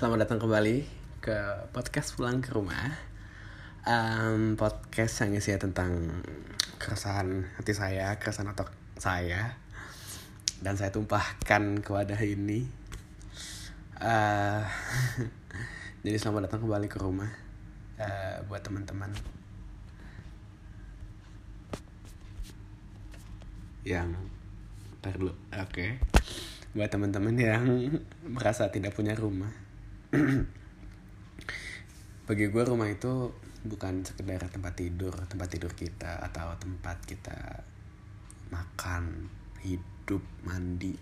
Selamat datang kembali ke podcast pulang ke rumah. Um, podcast yang isinya tentang keresahan hati saya, keresahan otak saya, dan saya tumpahkan ke wadah ini. Uh, jadi selamat datang kembali ke rumah uh, buat teman-teman yang ntar oke. Okay buat teman-teman yang merasa tidak punya rumah bagi gue rumah itu bukan sekedar tempat tidur tempat tidur kita atau tempat kita makan hidup mandi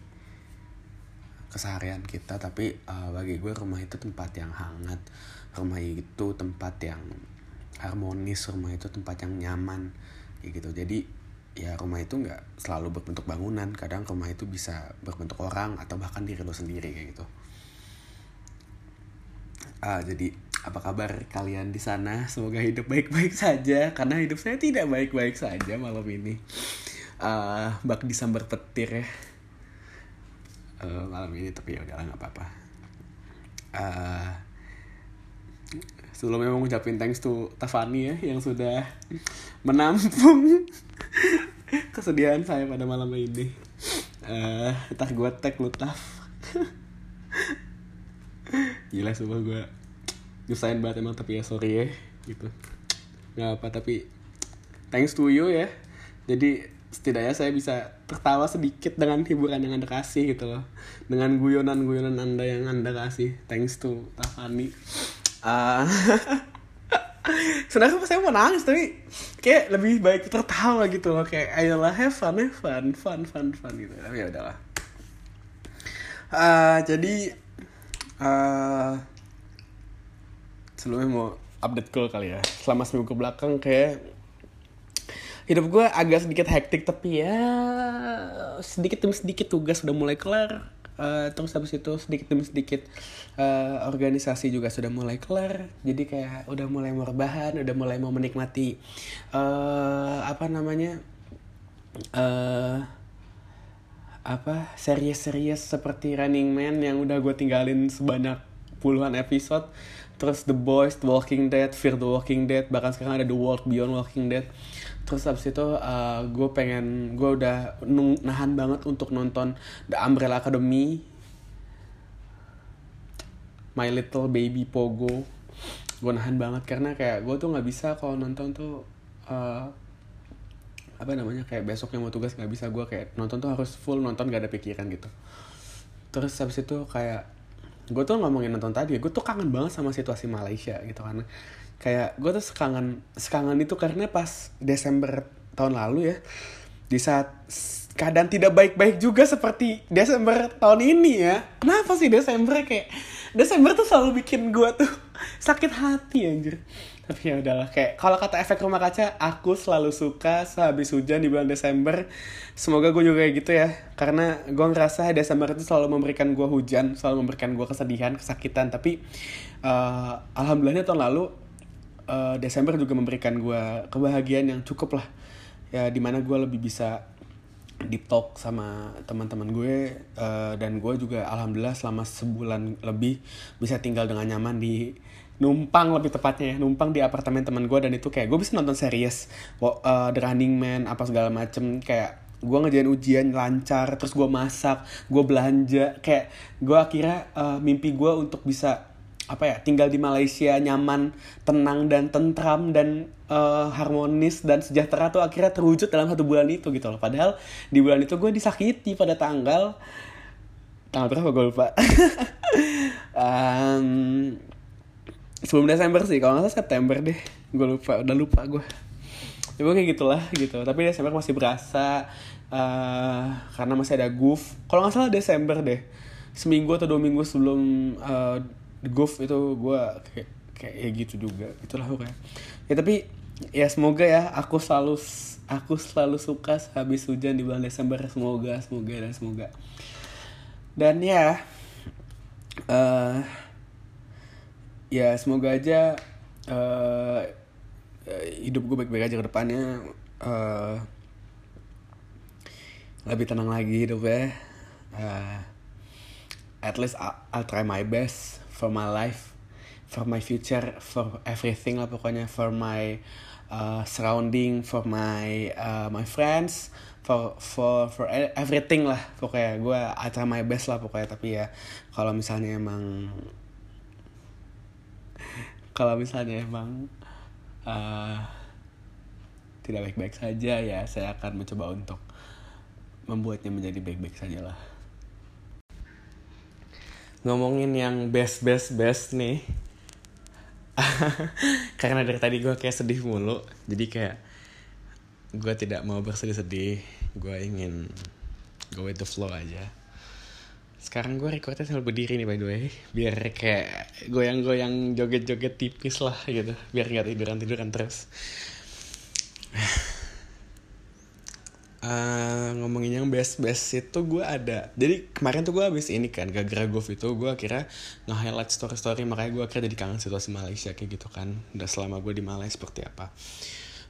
keseharian kita tapi uh, bagi gue rumah itu tempat yang hangat. Rumah itu tempat yang harmonis rumah itu tempat yang nyaman gitu. Jadi ya rumah itu nggak selalu berbentuk bangunan. Kadang rumah itu bisa berbentuk orang atau bahkan diri lo sendiri kayak gitu uh, jadi apa kabar kalian di sana? Semoga hidup baik-baik saja karena hidup saya tidak baik-baik saja malam ini. Uh, bak disambar petir ya. Uh, malam ini tapi ya udahlah nggak apa-apa. Uh, sebelumnya mau ngucapin thanks to Tafani ya yang sudah menampung kesedihan saya pada malam ini. Uh, entah gue tag lu taf gila semua gue nyusahin banget emang tapi ya sorry ya gitu. Nggak apa tapi thanks to you ya. Jadi setidaknya saya bisa tertawa sedikit dengan hiburan yang anda kasih gitu loh. Dengan guyonan-guyonan anda yang anda kasih. Thanks to Tafani uh, sebenarnya saya mau nangis tapi kayak lebih baik tertawa gitu loh. Kayak ayolah have fun have fun fun fun fun gitu. Tapi ya udahlah. Uh, jadi uh, sebelumnya mau update goal kali ya. Selama seminggu belakang kayak hidup gue agak sedikit hektik tapi ya sedikit demi sedikit tugas sudah mulai kelar. Uh, terus habis itu sedikit demi sedikit uh, organisasi juga sudah mulai kelar. Jadi kayak udah mulai mau udah mulai mau menikmati uh, apa namanya uh, apa series-series seperti Running Man yang udah gue tinggalin sebanyak puluhan episode. Terus The Boys, The Walking Dead, Fear the Walking Dead bahkan sekarang ada The World Beyond Walking Dead. Terus abis itu uh, gue pengen gue udah nahan banget untuk nonton The Umbrella Academy My Little Baby Pogo. Gue nahan banget karena kayak gue tuh nggak bisa kalau nonton tuh uh, apa namanya kayak besoknya mau tugas nggak bisa gue kayak nonton tuh harus full nonton gak ada pikiran gitu. Terus habis itu kayak gue tuh ngomongin nonton tadi gue tuh kangen banget sama situasi Malaysia gitu karena kayak gue tuh sekangen sekangen itu karena pas Desember tahun lalu ya di saat keadaan tidak baik-baik juga seperti Desember tahun ini ya. Kenapa sih Desember kayak Desember tuh selalu bikin gue tuh sakit hati anjir tapi ya udahlah kayak kalau kata efek rumah kaca aku selalu suka sehabis hujan di bulan Desember. Semoga gue juga kayak gitu ya karena gue ngerasa Desember itu selalu memberikan gue hujan selalu memberikan gue kesedihan kesakitan. Tapi uh, alhamdulillahnya tahun lalu uh, Desember juga memberikan gue kebahagiaan yang cukup lah. Ya di mana gue lebih bisa deep talk sama teman-teman gue uh, dan gue juga alhamdulillah selama sebulan lebih bisa tinggal dengan nyaman di numpang lebih tepatnya ya numpang di apartemen teman gue dan itu kayak gue bisa nonton series. Uh, The Running Man apa segala macem. Kayak gue ngejalan ujian lancar terus gue masak gue belanja. Kayak gue akhirnya uh, mimpi gue untuk bisa apa ya tinggal di Malaysia nyaman tenang dan tentram dan uh, harmonis dan sejahtera tuh akhirnya terwujud dalam satu bulan itu gitu loh. Padahal di bulan itu gue disakiti pada tanggal tanggal berapa gue lupa. Um, sebelum Desember sih kalau nggak salah September deh. Gue lupa udah lupa gue ya kayak gitulah gitu. Tapi Desember masih berasa uh, karena masih ada goof kalau nggak salah Desember deh. Seminggu atau dua minggu sebelum uh, Goof itu gue kayak kayak ya gitu juga. Itulah pokoknya. Ya tapi ya semoga ya aku selalu aku selalu suka habis hujan di bulan Desember. Semoga semoga dan semoga. Dan ya uh, ya semoga aja uh, hidup gue baik-baik aja ke depannya. Uh, lebih tenang lagi hidupnya. Uh, at least I'll, I'll try my best for my life for my future for everything lah pokoknya. For my uh, surrounding for my uh, my friends for for for everything lah pokoknya. Gue acara my best lah pokoknya. Tapi ya kalau misalnya emang kalau misalnya emang uh, tidak baik-baik saja ya saya akan mencoba untuk membuatnya menjadi baik-baik saja lah ngomongin yang best best best nih. Karena dari tadi gue kayak sedih mulu. Jadi kayak gue tidak mau bersedih-sedih. Gue ingin go with the flow aja sekarang gue recordnya sambil berdiri nih by the way. Biar kayak goyang-goyang joget-joget tipis lah gitu. Biar nggak tiduran-tiduran terus. Uh, ngomongin yang best best itu gue ada. Jadi kemarin tuh gue habis ini kan gara-gara golf itu gue kira nge-highlight story-story. Makanya gue kira jadi kangen situasi Malaysia kayak gitu kan. Udah selama gue di Malaysia seperti apa.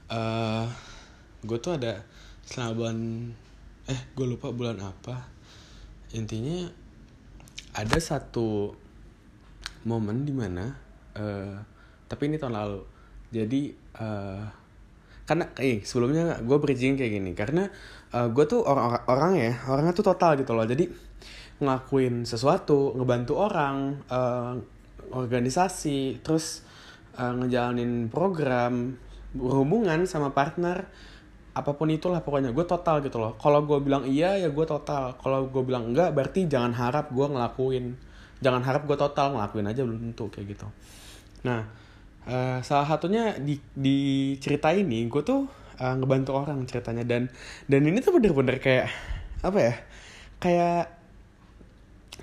Uh, eh, gue tuh ada selama bulan eh gue lupa bulan apa intinya ada satu momen di mana uh, tapi ini tahun lalu. Jadi uh, karena eh sebelumnya gue bridging kayak gini karena uh, eh, gue tuh orang orang ya orangnya tuh total gitu loh. Jadi ngelakuin sesuatu ngebantu orang uh, organisasi terus uh, ngejalanin program berhubungan sama partner apa pun itulah pokoknya. Gue total gitu loh. Kalau gue bilang iya ya gue total. Kalau gue bilang enggak berarti jangan harap gue ngelakuin. Jangan harap gue total ngelakuin aja belum tentu kayak gitu. Nah uh, salah satunya di di cerita ini gue tuh uh, ngebantu orang ceritanya. Dan dan ini tuh bener-bener kayak apa ya kayak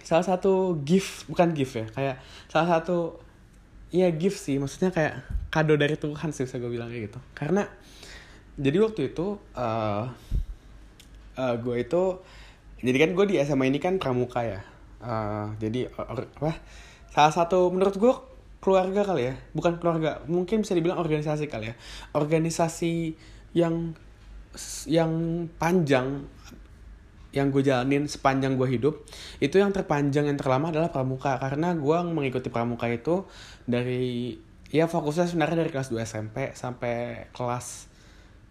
salah satu gift bukan gift ya kayak salah satu iya gift sih. Maksudnya kayak kado dari Tuhan sih bisa gue bilang kayak gitu. Karena jadi waktu itu uh, uh, gue itu jadi kan gue di SMA ini kan pramuka ya. Uh, jadi or, apa salah satu menurut gue keluarga kali ya. Bukan keluarga mungkin bisa dibilang organisasi kali ya. Organisasi yang yang panjang yang gue jalanin sepanjang gue hidup itu yang terpanjang yang terlama adalah pramuka. Karena gue mengikuti pramuka itu dari ya fokusnya sebenarnya dari kelas 2 SMP sampai kelas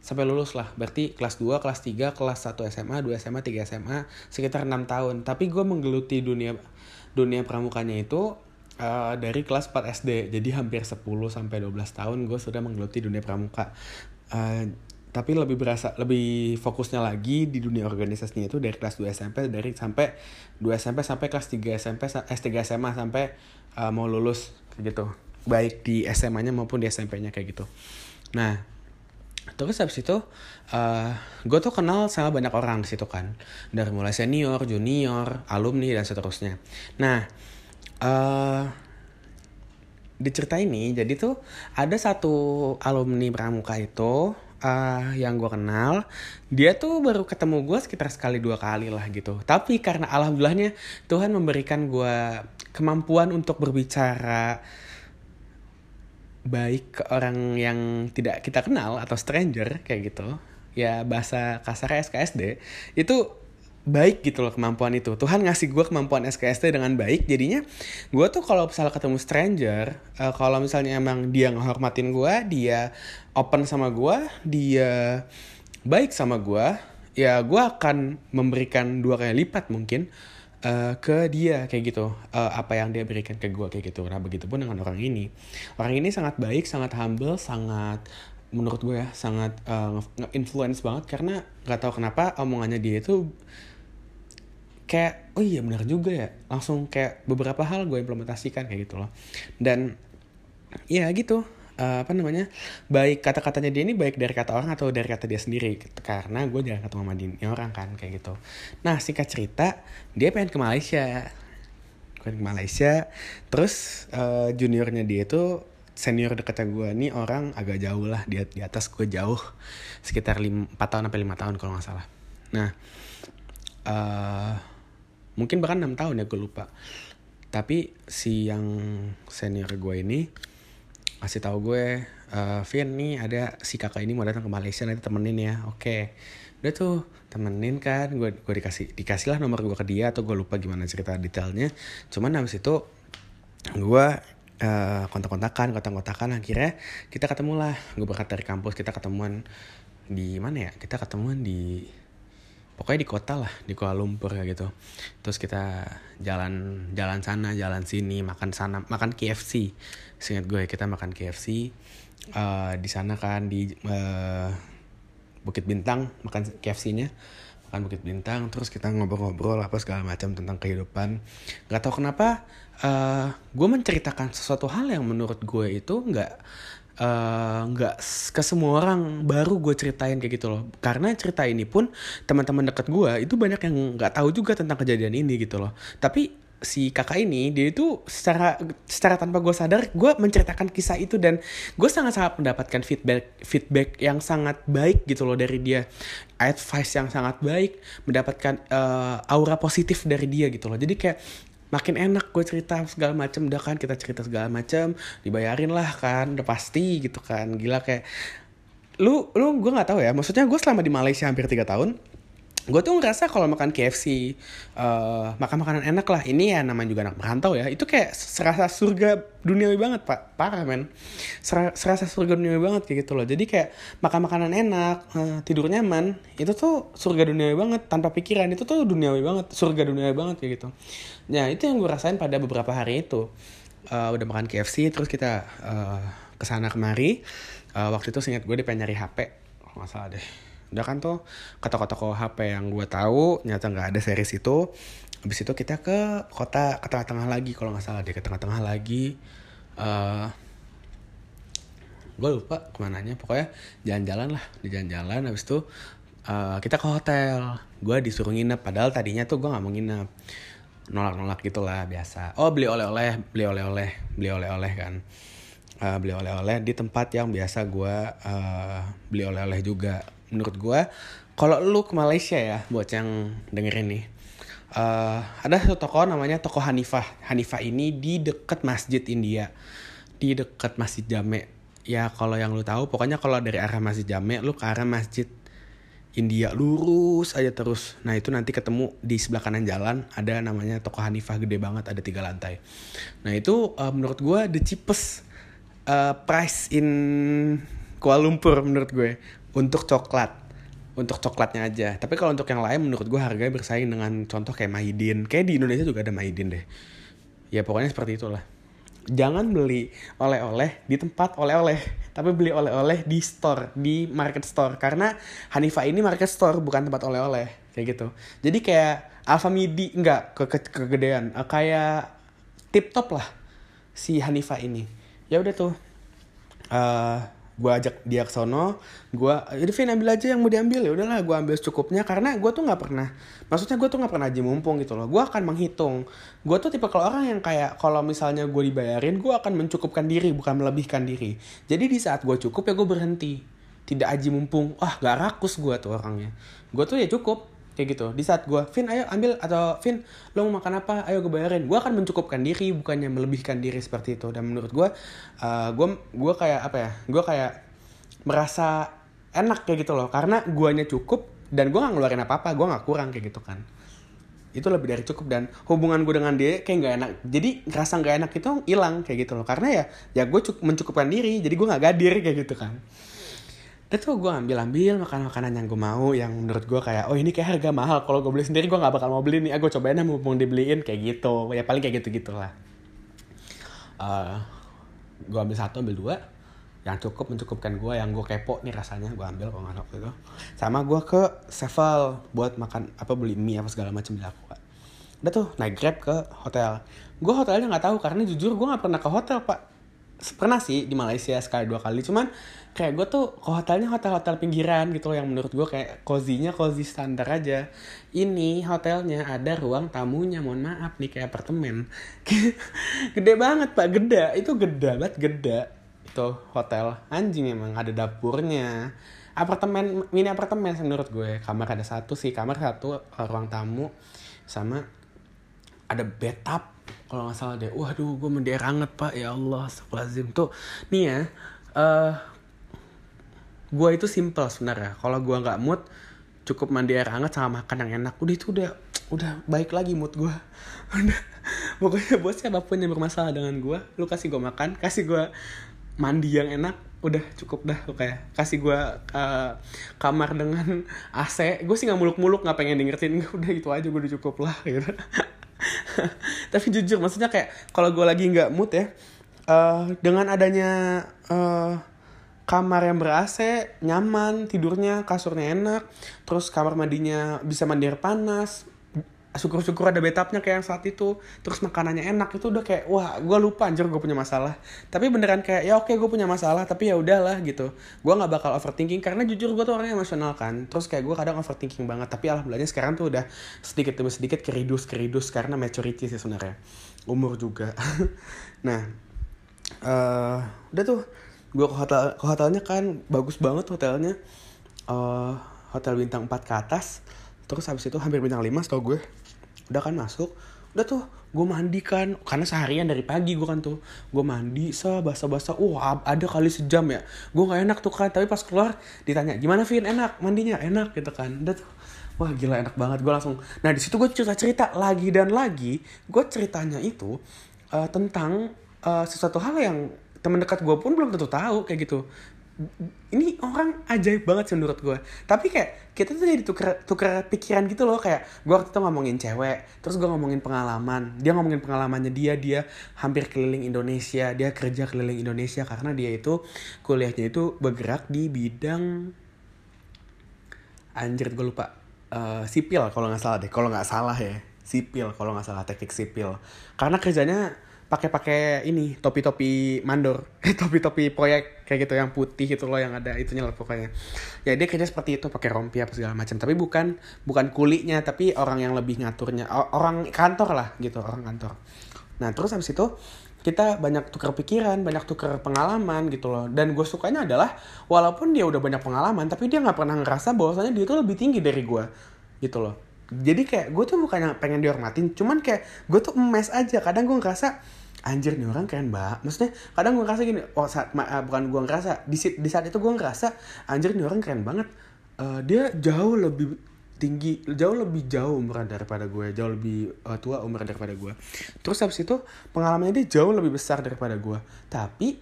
sampai lulus lah. Berarti kelas 2, kelas 3, kelas 1 SMA, 2 SMA, 3 SMA sekitar 6 tahun. Tapi gue menggeluti dunia dunia pramukanya itu uh, dari kelas 4 SD jadi hampir 10 sampai 12 tahun gue sudah menggeluti dunia pramuka. Uh, tapi lebih berasa lebih fokusnya lagi di dunia organisasinya itu dari kelas 2 SMP dari sampai 2 SMP sampai kelas 3 SMP S3 SMA sampai uh, mau lulus gitu. Baik di SMA-nya maupun di SMP-nya kayak gitu. Nah terus habis itu uh, gue tuh kenal sama banyak orang di situ kan. Dari mulai senior junior alumni dan seterusnya. Nah uh, di cerita ini jadi tuh ada satu alumni pramuka itu uh, yang gue kenal dia tuh baru ketemu gue sekitar sekali dua kali lah gitu. Tapi karena alhamdulillahnya Tuhan memberikan gue kemampuan untuk berbicara baik ke orang yang tidak kita kenal atau stranger kayak gitu ya bahasa kasar SKSD itu baik gitu loh kemampuan itu. Tuhan ngasih gue kemampuan SKST dengan baik jadinya gue tuh kalau misalnya ketemu stranger uh, kalau misalnya emang dia ngehormatin gue dia open sama gue dia baik sama gue ya gue akan memberikan dua kali lipat mungkin uh, ke dia kayak gitu. Uh, apa yang dia berikan ke gue kayak gitu. Nah begitu pun dengan orang ini. Orang ini sangat baik sangat humble sangat menurut gue ya sangat uh, influence banget karena nggak tahu kenapa omongannya dia itu kayak oh iya benar juga ya. Langsung kayak beberapa hal gue implementasikan kayak gitu loh. Dan ya gitu uh, apa namanya baik kata-katanya dia ini baik dari kata orang atau dari kata dia sendiri. Karena gue jarang ketemu sama dia orang kan kayak gitu. Nah singkat cerita dia pengen ke Malaysia. Pengen ke Malaysia. Terus uh, juniornya dia itu senior dekatnya gue nih orang agak jauh lah. Dia di atas gue jauh. Sekitar 4 tahun sampai lima tahun kalau nggak salah. Nah uh, mungkin bahkan enam tahun ya gue lupa. Tapi si yang senior gue ini kasih tahu gue uh, Vin nih ada si kakak ini mau datang ke Malaysia nanti temenin ya. Oke. Okay. udah tuh temenin kan gue gue dikasih dikasih lah nomor gue ke dia atau gue lupa gimana cerita detailnya. Cuman habis itu gue uh, kontak-kontakan kontak-kontakan akhirnya kita ketemu lah gue berangkat dari kampus kita ketemuan di mana ya? Kita ketemuan di pokoknya di kota lah di Kuala Lumpur kayak gitu. Terus kita jalan jalan sana jalan sini makan sana makan KFC seingat gue kita makan KFC uh, di sana kan di uh, Bukit Bintang makan KFC-nya makan Bukit Bintang terus kita ngobrol-ngobrol apa segala macam tentang kehidupan. Nggak tahu kenapa uh, eh, gue menceritakan sesuatu hal yang menurut gue itu nggak eh, nggak uh, ke semua orang baru gue ceritain kayak gitu loh. Karena cerita ini pun teman-teman dekat gue itu banyak yang nggak tahu juga tentang kejadian ini gitu loh. Tapi si kakak ini dia itu secara secara tanpa gue sadar gue menceritakan kisah itu dan gue sangat sangat mendapatkan feedback feedback yang sangat baik gitu loh dari dia. Advice yang sangat baik mendapatkan uh, aura positif dari dia gitu loh. Jadi kayak makin enak gue cerita segala macem udah kan kita cerita segala macem dibayarin lah kan udah pasti gitu kan. Gila kayak lu lu gue nggak tahu ya maksudnya gue selama di Malaysia hampir tiga tahun gue tuh ngerasa kalau makan KFC uh, eh, makan makanan enak lah. Ini ya namanya juga anak merantau ya. Itu kayak serasa surga duniawi banget pak. Parah men. Serasa surga duniawi banget kayak gitu loh. Jadi kayak makan makanan enak uh, tidur nyaman itu tuh surga duniawi banget. Tanpa pikiran itu tuh duniawi banget. Surga duniawi banget kayak gitu. Nah itu yang gue rasain pada beberapa hari itu. Uh, udah makan KFC terus kita uh, ke sana kemari. Uh, waktu itu seingat gue dia nyari HP nggak salah deh udah kan tuh ke toko-toko HP yang gue tahu nyata nggak ada series itu. Habis itu kita ke kota ke tengah-tengah lagi kalau nggak salah deh ke tengah-tengah lagi. Uh, gue lupa ke mananya. Pokoknya jalan-jalan lah di jalan-jalan. Habis itu uh, kita ke hotel. Gue disuruh nginep. Padahal tadinya tuh gue nggak mau nginep. Nolak-nolak gitulah biasa. Oh beli oleh-oleh beli oleh-oleh beli oleh-oleh kan. Uh, beli oleh-oleh di tempat yang biasa gue uh, beli oleh-oleh juga menurut gue kalau lu ke Malaysia ya buat yang dengerin nih uh, ada satu toko namanya toko Hanifah Hanifah ini di dekat Masjid India di dekat Masjid Jame ya kalau yang lu tahu pokoknya kalau dari arah Masjid Jame lu ke arah Masjid India lurus aja terus. Nah itu nanti ketemu di sebelah kanan jalan ada namanya toko Hanifah gede banget ada tiga lantai. Nah itu uh, menurut gue the cheapest uh, price in Kuala Lumpur menurut gue untuk coklat. Untuk coklatnya aja. Tapi kalau untuk yang lain menurut gue harganya bersaing dengan contoh kayak Maidin kayak di Indonesia juga ada Maidin deh. Ya pokoknya seperti itulah. Jangan beli oleh-oleh di tempat oleh-oleh tapi beli oleh-oleh di store di market store. Karena Hanifa ini market store bukan tempat oleh-oleh. Kayak gitu. Jadi kayak Alfa Midi enggak ke, ke kegedean. Uh, kayak tip top lah si Hanifa ini. Ya udah tuh. Uh, gue ajak dia ke sono gue jadi Vin ambil aja yang mau diambil. Ya udahlah gue ambil secukupnya karena gue tuh nggak pernah maksudnya gue tuh nggak pernah aja mumpung gitu loh. Gue akan menghitung. Gue tuh tipe kalau orang yang kayak kalau misalnya gue dibayarin gue akan mencukupkan diri bukan melebihkan diri. Jadi di saat gue cukup ya gue berhenti. Tidak aji mumpung. Wah gak rakus gue tuh orangnya. Gue tuh ya cukup kayak gitu. Di saat gue Vin ayo ambil atau Vin lo mau makan apa? Ayo gue bayarin. Gue akan mencukupkan diri bukannya melebihkan diri seperti itu. Dan menurut gue uh, gue gue kayak apa ya gue kayak merasa enak kayak gitu loh. Karena guanya cukup dan gue gak ngeluarin apa apa gue gak kurang kayak gitu kan. Itu lebih dari cukup dan hubungan gue dengan dia kayak gak enak. Jadi ngerasa gak enak itu hilang kayak gitu loh. Karena ya ya gue mencukupkan diri jadi gue gak gadir kayak gitu kan tuh gue ambil-ambil makanan-makanan yang gue mau yang menurut gue kayak oh ini kayak harga mahal. Kalau gue beli sendiri gue nggak bakal mau beli nih. Ah gue cobain aja mau dibeliin kayak gitu. Ya paling kayak gitu gitulah uh, eh, gue ambil satu ambil dua. Yang cukup mencukupkan gue yang gue kepo nih rasanya gue ambil kalau nggak itu sama gue ke Sevel buat makan apa beli mie apa segala macam di aku udah tuh naik grab ke hotel. Gue hotelnya nggak tahu karena jujur gue nggak pernah ke hotel pak pernah sih di Malaysia sekali dua kali. Cuman kayak gue tuh ke hotelnya hotel-hotel pinggiran gitu loh yang menurut gue kayak cozy-nya cozy standar aja. Ini hotelnya ada ruang tamunya mohon maaf nih kayak apartemen. Gede banget pak. Gede itu gede banget gede itu hotel. Anjing emang ada dapurnya. Apartemen mini apartemen menurut gue. Kamar ada satu sih. Kamar satu ruang tamu sama ada bathtub kalau nggak salah deh. Waduh gue mandi air hangat pak. Ya Allah Astagfirullahaladzim. Tuh nih ya uh, gue itu simple sebenarnya. Kalau gue nggak mood cukup mandi air hangat sama makan yang enak. Udah itu udah udah baik lagi mood gue udah. Pokoknya buat siapa pun yang bermasalah dengan gue lu kasih gue makan kasih gue mandi yang enak udah cukup dah kayak. Kasih gue uh, kamar dengan AC gue sih nggak muluk-muluk nggak pengen dengerin udah itu aja gue udah cukup lah gitu tapi jujur maksudnya kayak kalau gue lagi nggak mood ya uh, dengan adanya uh, kamar yang ber AC nyaman tidurnya kasurnya enak terus kamar mandinya bisa mandi panas syukur-syukur ada betapnya kayak yang saat itu. Terus makanannya enak itu udah kayak wah gue lupa anjir gue punya masalah. Tapi beneran kayak ya oke gue punya masalah tapi ya udahlah gitu. Gue nggak bakal overthinking karena jujur gue tuh orangnya emosional kan. Terus kayak gue kadang overthinking banget tapi alhamdulillahnya sekarang tuh udah sedikit demi sedikit keridus keridus karena maturity sih sebenarnya. Umur juga. Nah uh, udah tuh gue ke hotel ke hotelnya kan bagus banget hotelnya. Uh, hotel bintang 4 ke atas. Terus habis itu hampir bintang 5 tau gue udah kan masuk? Udah tuh gue mandi kan. Karena seharian dari pagi gue kan tuh. Gue mandi sa basa basa wah ada kali sejam ya. Gue nggak enak tuh kan. Tapi pas keluar ditanya gimana Vin? Enak? Mandinya enak gitu kan. Udah tuh. Wah gila enak banget. Gue langsung nah di situ gue cerita cerita lagi dan lagi gue ceritanya itu uh, tentang uh, sesuatu hal yang teman dekat gue pun belum tentu tahu kayak gitu ini orang ajaib banget sih menurut gue tapi kayak kita tuh jadi tuker tuker pikiran gitu loh. Kayak gue waktu itu ngomongin cewek terus gue ngomongin pengalaman. Dia ngomongin pengalamannya dia dia hampir keliling Indonesia. Dia kerja keliling Indonesia karena dia itu kuliahnya itu bergerak di bidang anjir gue lupa. Uh, sipil kalau nggak salah deh. Kalau nggak salah ya sipil. Kalau nggak salah teknik sipil. Karena kerjanya pakai-pakai ini topi-topi mandor. Topi-topi proyek kayak gitu yang putih itu loh yang ada itunya lah pokoknya ya dia kerja seperti itu pakai rompi apa segala macam tapi bukan bukan kulinya tapi orang yang lebih ngaturnya orang kantor lah gitu orang kantor nah terus habis itu kita banyak tukar pikiran, banyak tukar pengalaman gitu loh. Dan gue sukanya adalah walaupun dia udah banyak pengalaman, tapi dia nggak pernah ngerasa bahwasanya dia tuh lebih tinggi dari gue gitu loh. Jadi kayak gue tuh bukannya pengen dihormatin, cuman kayak gue tuh emes aja. Kadang gue ngerasa anjir nih orang keren banget. Maksudnya kadang gue ngerasa gini oh saat uh, bukan gue ngerasa di, di saat itu gue ngerasa anjir nih orang keren banget. Uh, dia jauh lebih tinggi jauh lebih jauh umur daripada gue jauh lebih uh, tua umur daripada gue terus habis itu pengalamannya dia jauh lebih besar daripada gue tapi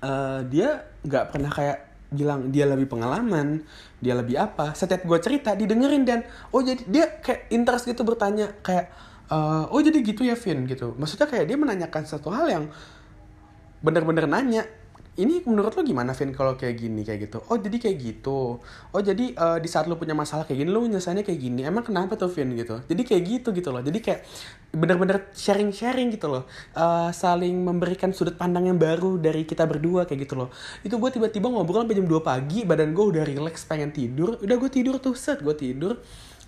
uh, dia nggak pernah kayak bilang dia lebih pengalaman dia lebih apa. Setiap gue cerita didengerin dan oh jadi dia kayak interest gitu bertanya kayak uh, oh jadi gitu ya Vin gitu. Maksudnya kayak dia menanyakan satu hal yang bener-bener nanya ini menurut lo gimana Vin kalau kayak gini kayak gitu? Oh jadi kayak gitu. Oh jadi uh, di saat lo punya masalah kayak gini lo nyelesainya kayak gini. Emang kenapa tuh Vin? Gitu. Jadi kayak gitu gitu loh. Jadi kayak bener-bener sharing-sharing gitu loh. Uh, saling memberikan sudut pandang yang baru dari kita berdua kayak gitu loh. Itu gue tiba-tiba ngobrol sampai jam 2 pagi badan gue udah relax pengen tidur. Udah gue tidur tuh set gue tidur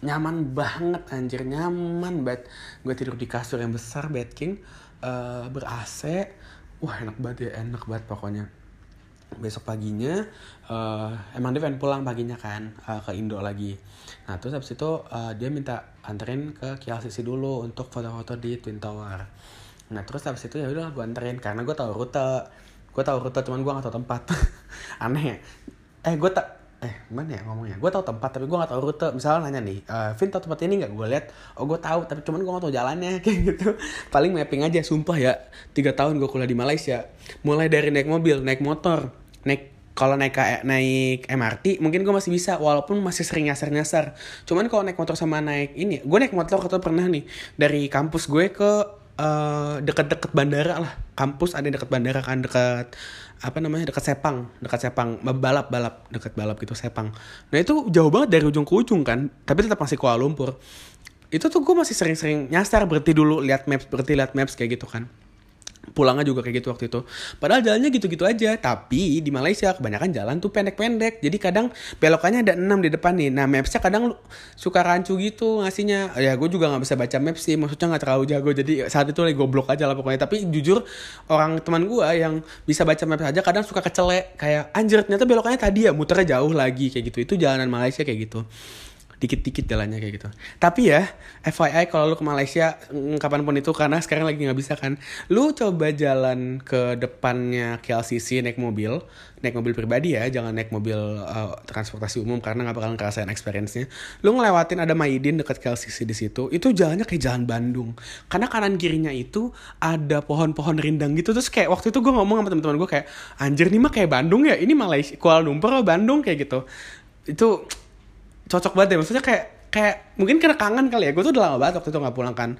nyaman banget anjir. Nyaman banget. Gue tidur di kasur yang besar bed king uh, ber AC wah enak banget ya enak banget pokoknya. Besok paginya uh, emang dia pengen pulang paginya kan uh, ke Indo lagi. Nah terus habis itu uh, dia minta anterin ke KLCC dulu untuk foto-foto di Twin Tower. Nah terus habis itu ya udah gue anterin. Karena gue tahu rute. Gue tahu rute cuman gue gak tahu tempat. Aneh ya. Eh gue tak eh gimana ya ngomongnya? Gue tau tempat tapi gue gak tau rute. Misalnya nanya nih uh, Vin tau tempat ini nggak? Gue lihat oh gue tahu tapi cuman gue gak tau jalannya kayak gitu. Paling mapping aja sumpah ya tiga tahun gue kuliah di Malaysia. Mulai dari naik mobil naik motor naik kalau naik naik MRT mungkin gue masih bisa walaupun masih sering nyasar nyasar cuman kalau naik motor sama naik ini gue naik motor atau pernah nih dari kampus gue ke uh, deket-deket bandara lah. Kampus ada deket bandara kan deket apa namanya dekat Sepang dekat Sepang balap balap dekat balap gitu Sepang. Nah itu jauh banget dari ujung ke ujung kan tapi tetap masih Kuala Lumpur. Itu tuh gue masih sering-sering nyasar berhenti dulu lihat maps berhenti lihat maps kayak gitu kan pulangnya juga kayak gitu waktu itu. Padahal jalannya gitu-gitu aja. Tapi di Malaysia kebanyakan jalan tuh pendek-pendek. Jadi kadang belokannya ada 6 di depan nih. Nah mapsnya kadang suka rancu gitu ngasihnya. Ya gue juga gak bisa baca maps sih. Maksudnya gak terlalu jago. Jadi saat itu lagi goblok aja lah pokoknya. Tapi jujur orang teman gue yang bisa baca maps aja kadang suka kecelek. Kayak anjir ternyata belokannya tadi ya muternya jauh lagi kayak gitu. Itu jalanan Malaysia kayak gitu dikit-dikit jalannya kayak gitu. Tapi ya FYI kalau lu ke Malaysia mm, kapan pun itu karena sekarang lagi nggak bisa kan. Lu coba jalan ke depannya KLCC naik mobil naik mobil pribadi ya jangan naik mobil uh, transportasi umum karena nggak bakal ngerasain experience-nya. Lu ngelewatin ada Maidin dekat KLCC di situ itu jalannya kayak jalan Bandung. Karena kanan kirinya itu ada pohon-pohon rindang gitu. Terus kayak waktu itu gue ngomong sama teman-teman gue kayak anjir nih mah kayak Bandung ya? Ini Malaysia Kuala Lumpur Bandung? Kayak gitu. Itu cocok banget ya maksudnya kayak kayak mungkin karena kangen kali ya. Gue tuh udah lama banget waktu itu nggak pulang kan.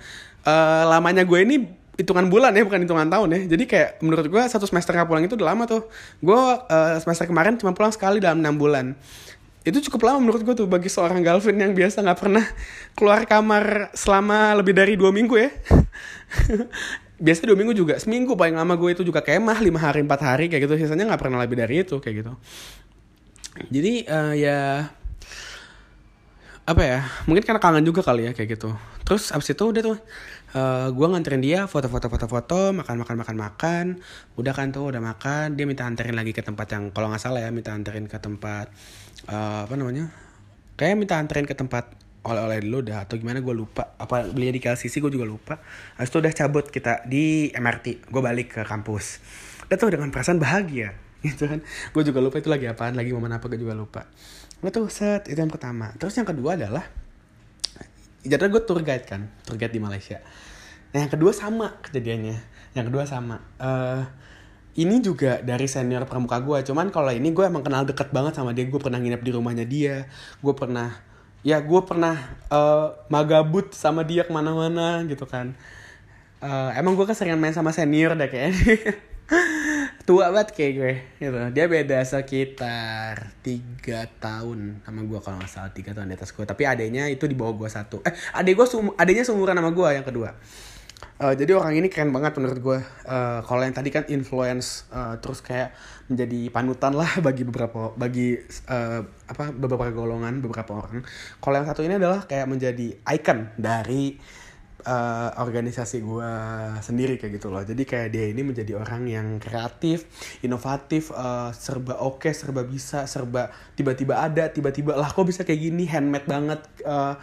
Uh, lamanya gue ini hitungan bulan ya bukan hitungan tahun ya. Jadi kayak menurut gue satu semester nggak pulang itu udah lama tuh. Gue uh, semester kemarin cuma pulang sekali dalam enam bulan. Itu cukup lama menurut gue tuh bagi seorang Galvin yang biasa nggak pernah keluar kamar selama lebih dari dua minggu ya. Biasa dua minggu juga. Seminggu paling lama gue itu juga kemah lima hari empat hari kayak gitu. Sisanya nggak pernah lebih dari itu kayak gitu. Jadi uh, ya apa ya mungkin karena kangen juga kali ya kayak gitu. Terus abis itu udah tuh uh, gue nganterin dia foto-foto foto-foto makan makan makan makan. Udah kan tuh udah makan. Dia minta anterin lagi ke tempat yang kalau nggak salah ya minta anterin ke tempat uh, apa namanya kayak minta anterin ke tempat oleh-oleh dulu dah atau gimana gue lupa. Apa belinya di KLCC gue juga lupa. Habis itu udah cabut kita di MRT gue balik ke kampus. Udah tuh dengan perasaan bahagia gitu kan. Gue juga lupa itu lagi apaan lagi momen apa gue juga lupa gue tuh set itu yang pertama. Terus yang kedua adalah jadi gue tour guide kan tour guide di Malaysia. Nah yang kedua sama kejadiannya. Yang kedua sama. Uh, ini juga dari senior pramuka gue cuman kalau ini gue emang kenal deket banget sama dia. Gue pernah nginep di rumahnya dia. Gue pernah ya gue pernah uh, magabut sama dia ke mana-mana gitu kan. Uh, emang gue keseringan main sama senior deh kayaknya tua banget kayak gue gitu. Dia beda sekitar tiga tahun sama gue kalau nggak salah tiga tahun di atas gue tapi adanya itu di bawah gue satu. Eh adek gue sum adanya seumuran sama gue yang kedua. Uh, jadi orang ini keren banget menurut gue uh, kalau yang tadi kan influence uh, terus kayak menjadi panutan lah bagi beberapa bagi uh, apa beberapa golongan beberapa orang. Kalau yang satu ini adalah kayak menjadi icon dari uh, organisasi gue sendiri kayak gitu loh. Jadi kayak dia ini menjadi orang yang kreatif inovatif uh, serba oke okay, serba bisa serba tiba-tiba ada tiba-tiba lah kok bisa kayak gini? Handmade banget. Uh,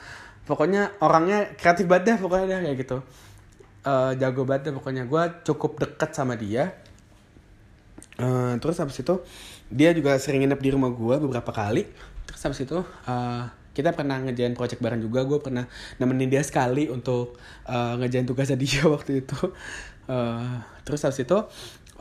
pokoknya orangnya kreatif banget deh pokoknya deh kayak gitu. Uh, jago banget deh pokoknya. Gue cukup deket sama dia. Uh, terus habis itu dia juga sering nginep di rumah gue beberapa kali. Terus habis itu uh, kita pernah ngejain project bareng juga gue pernah nemenin dia sekali untuk uh, ngejain tugasnya dia waktu itu. Uh, terus habis itu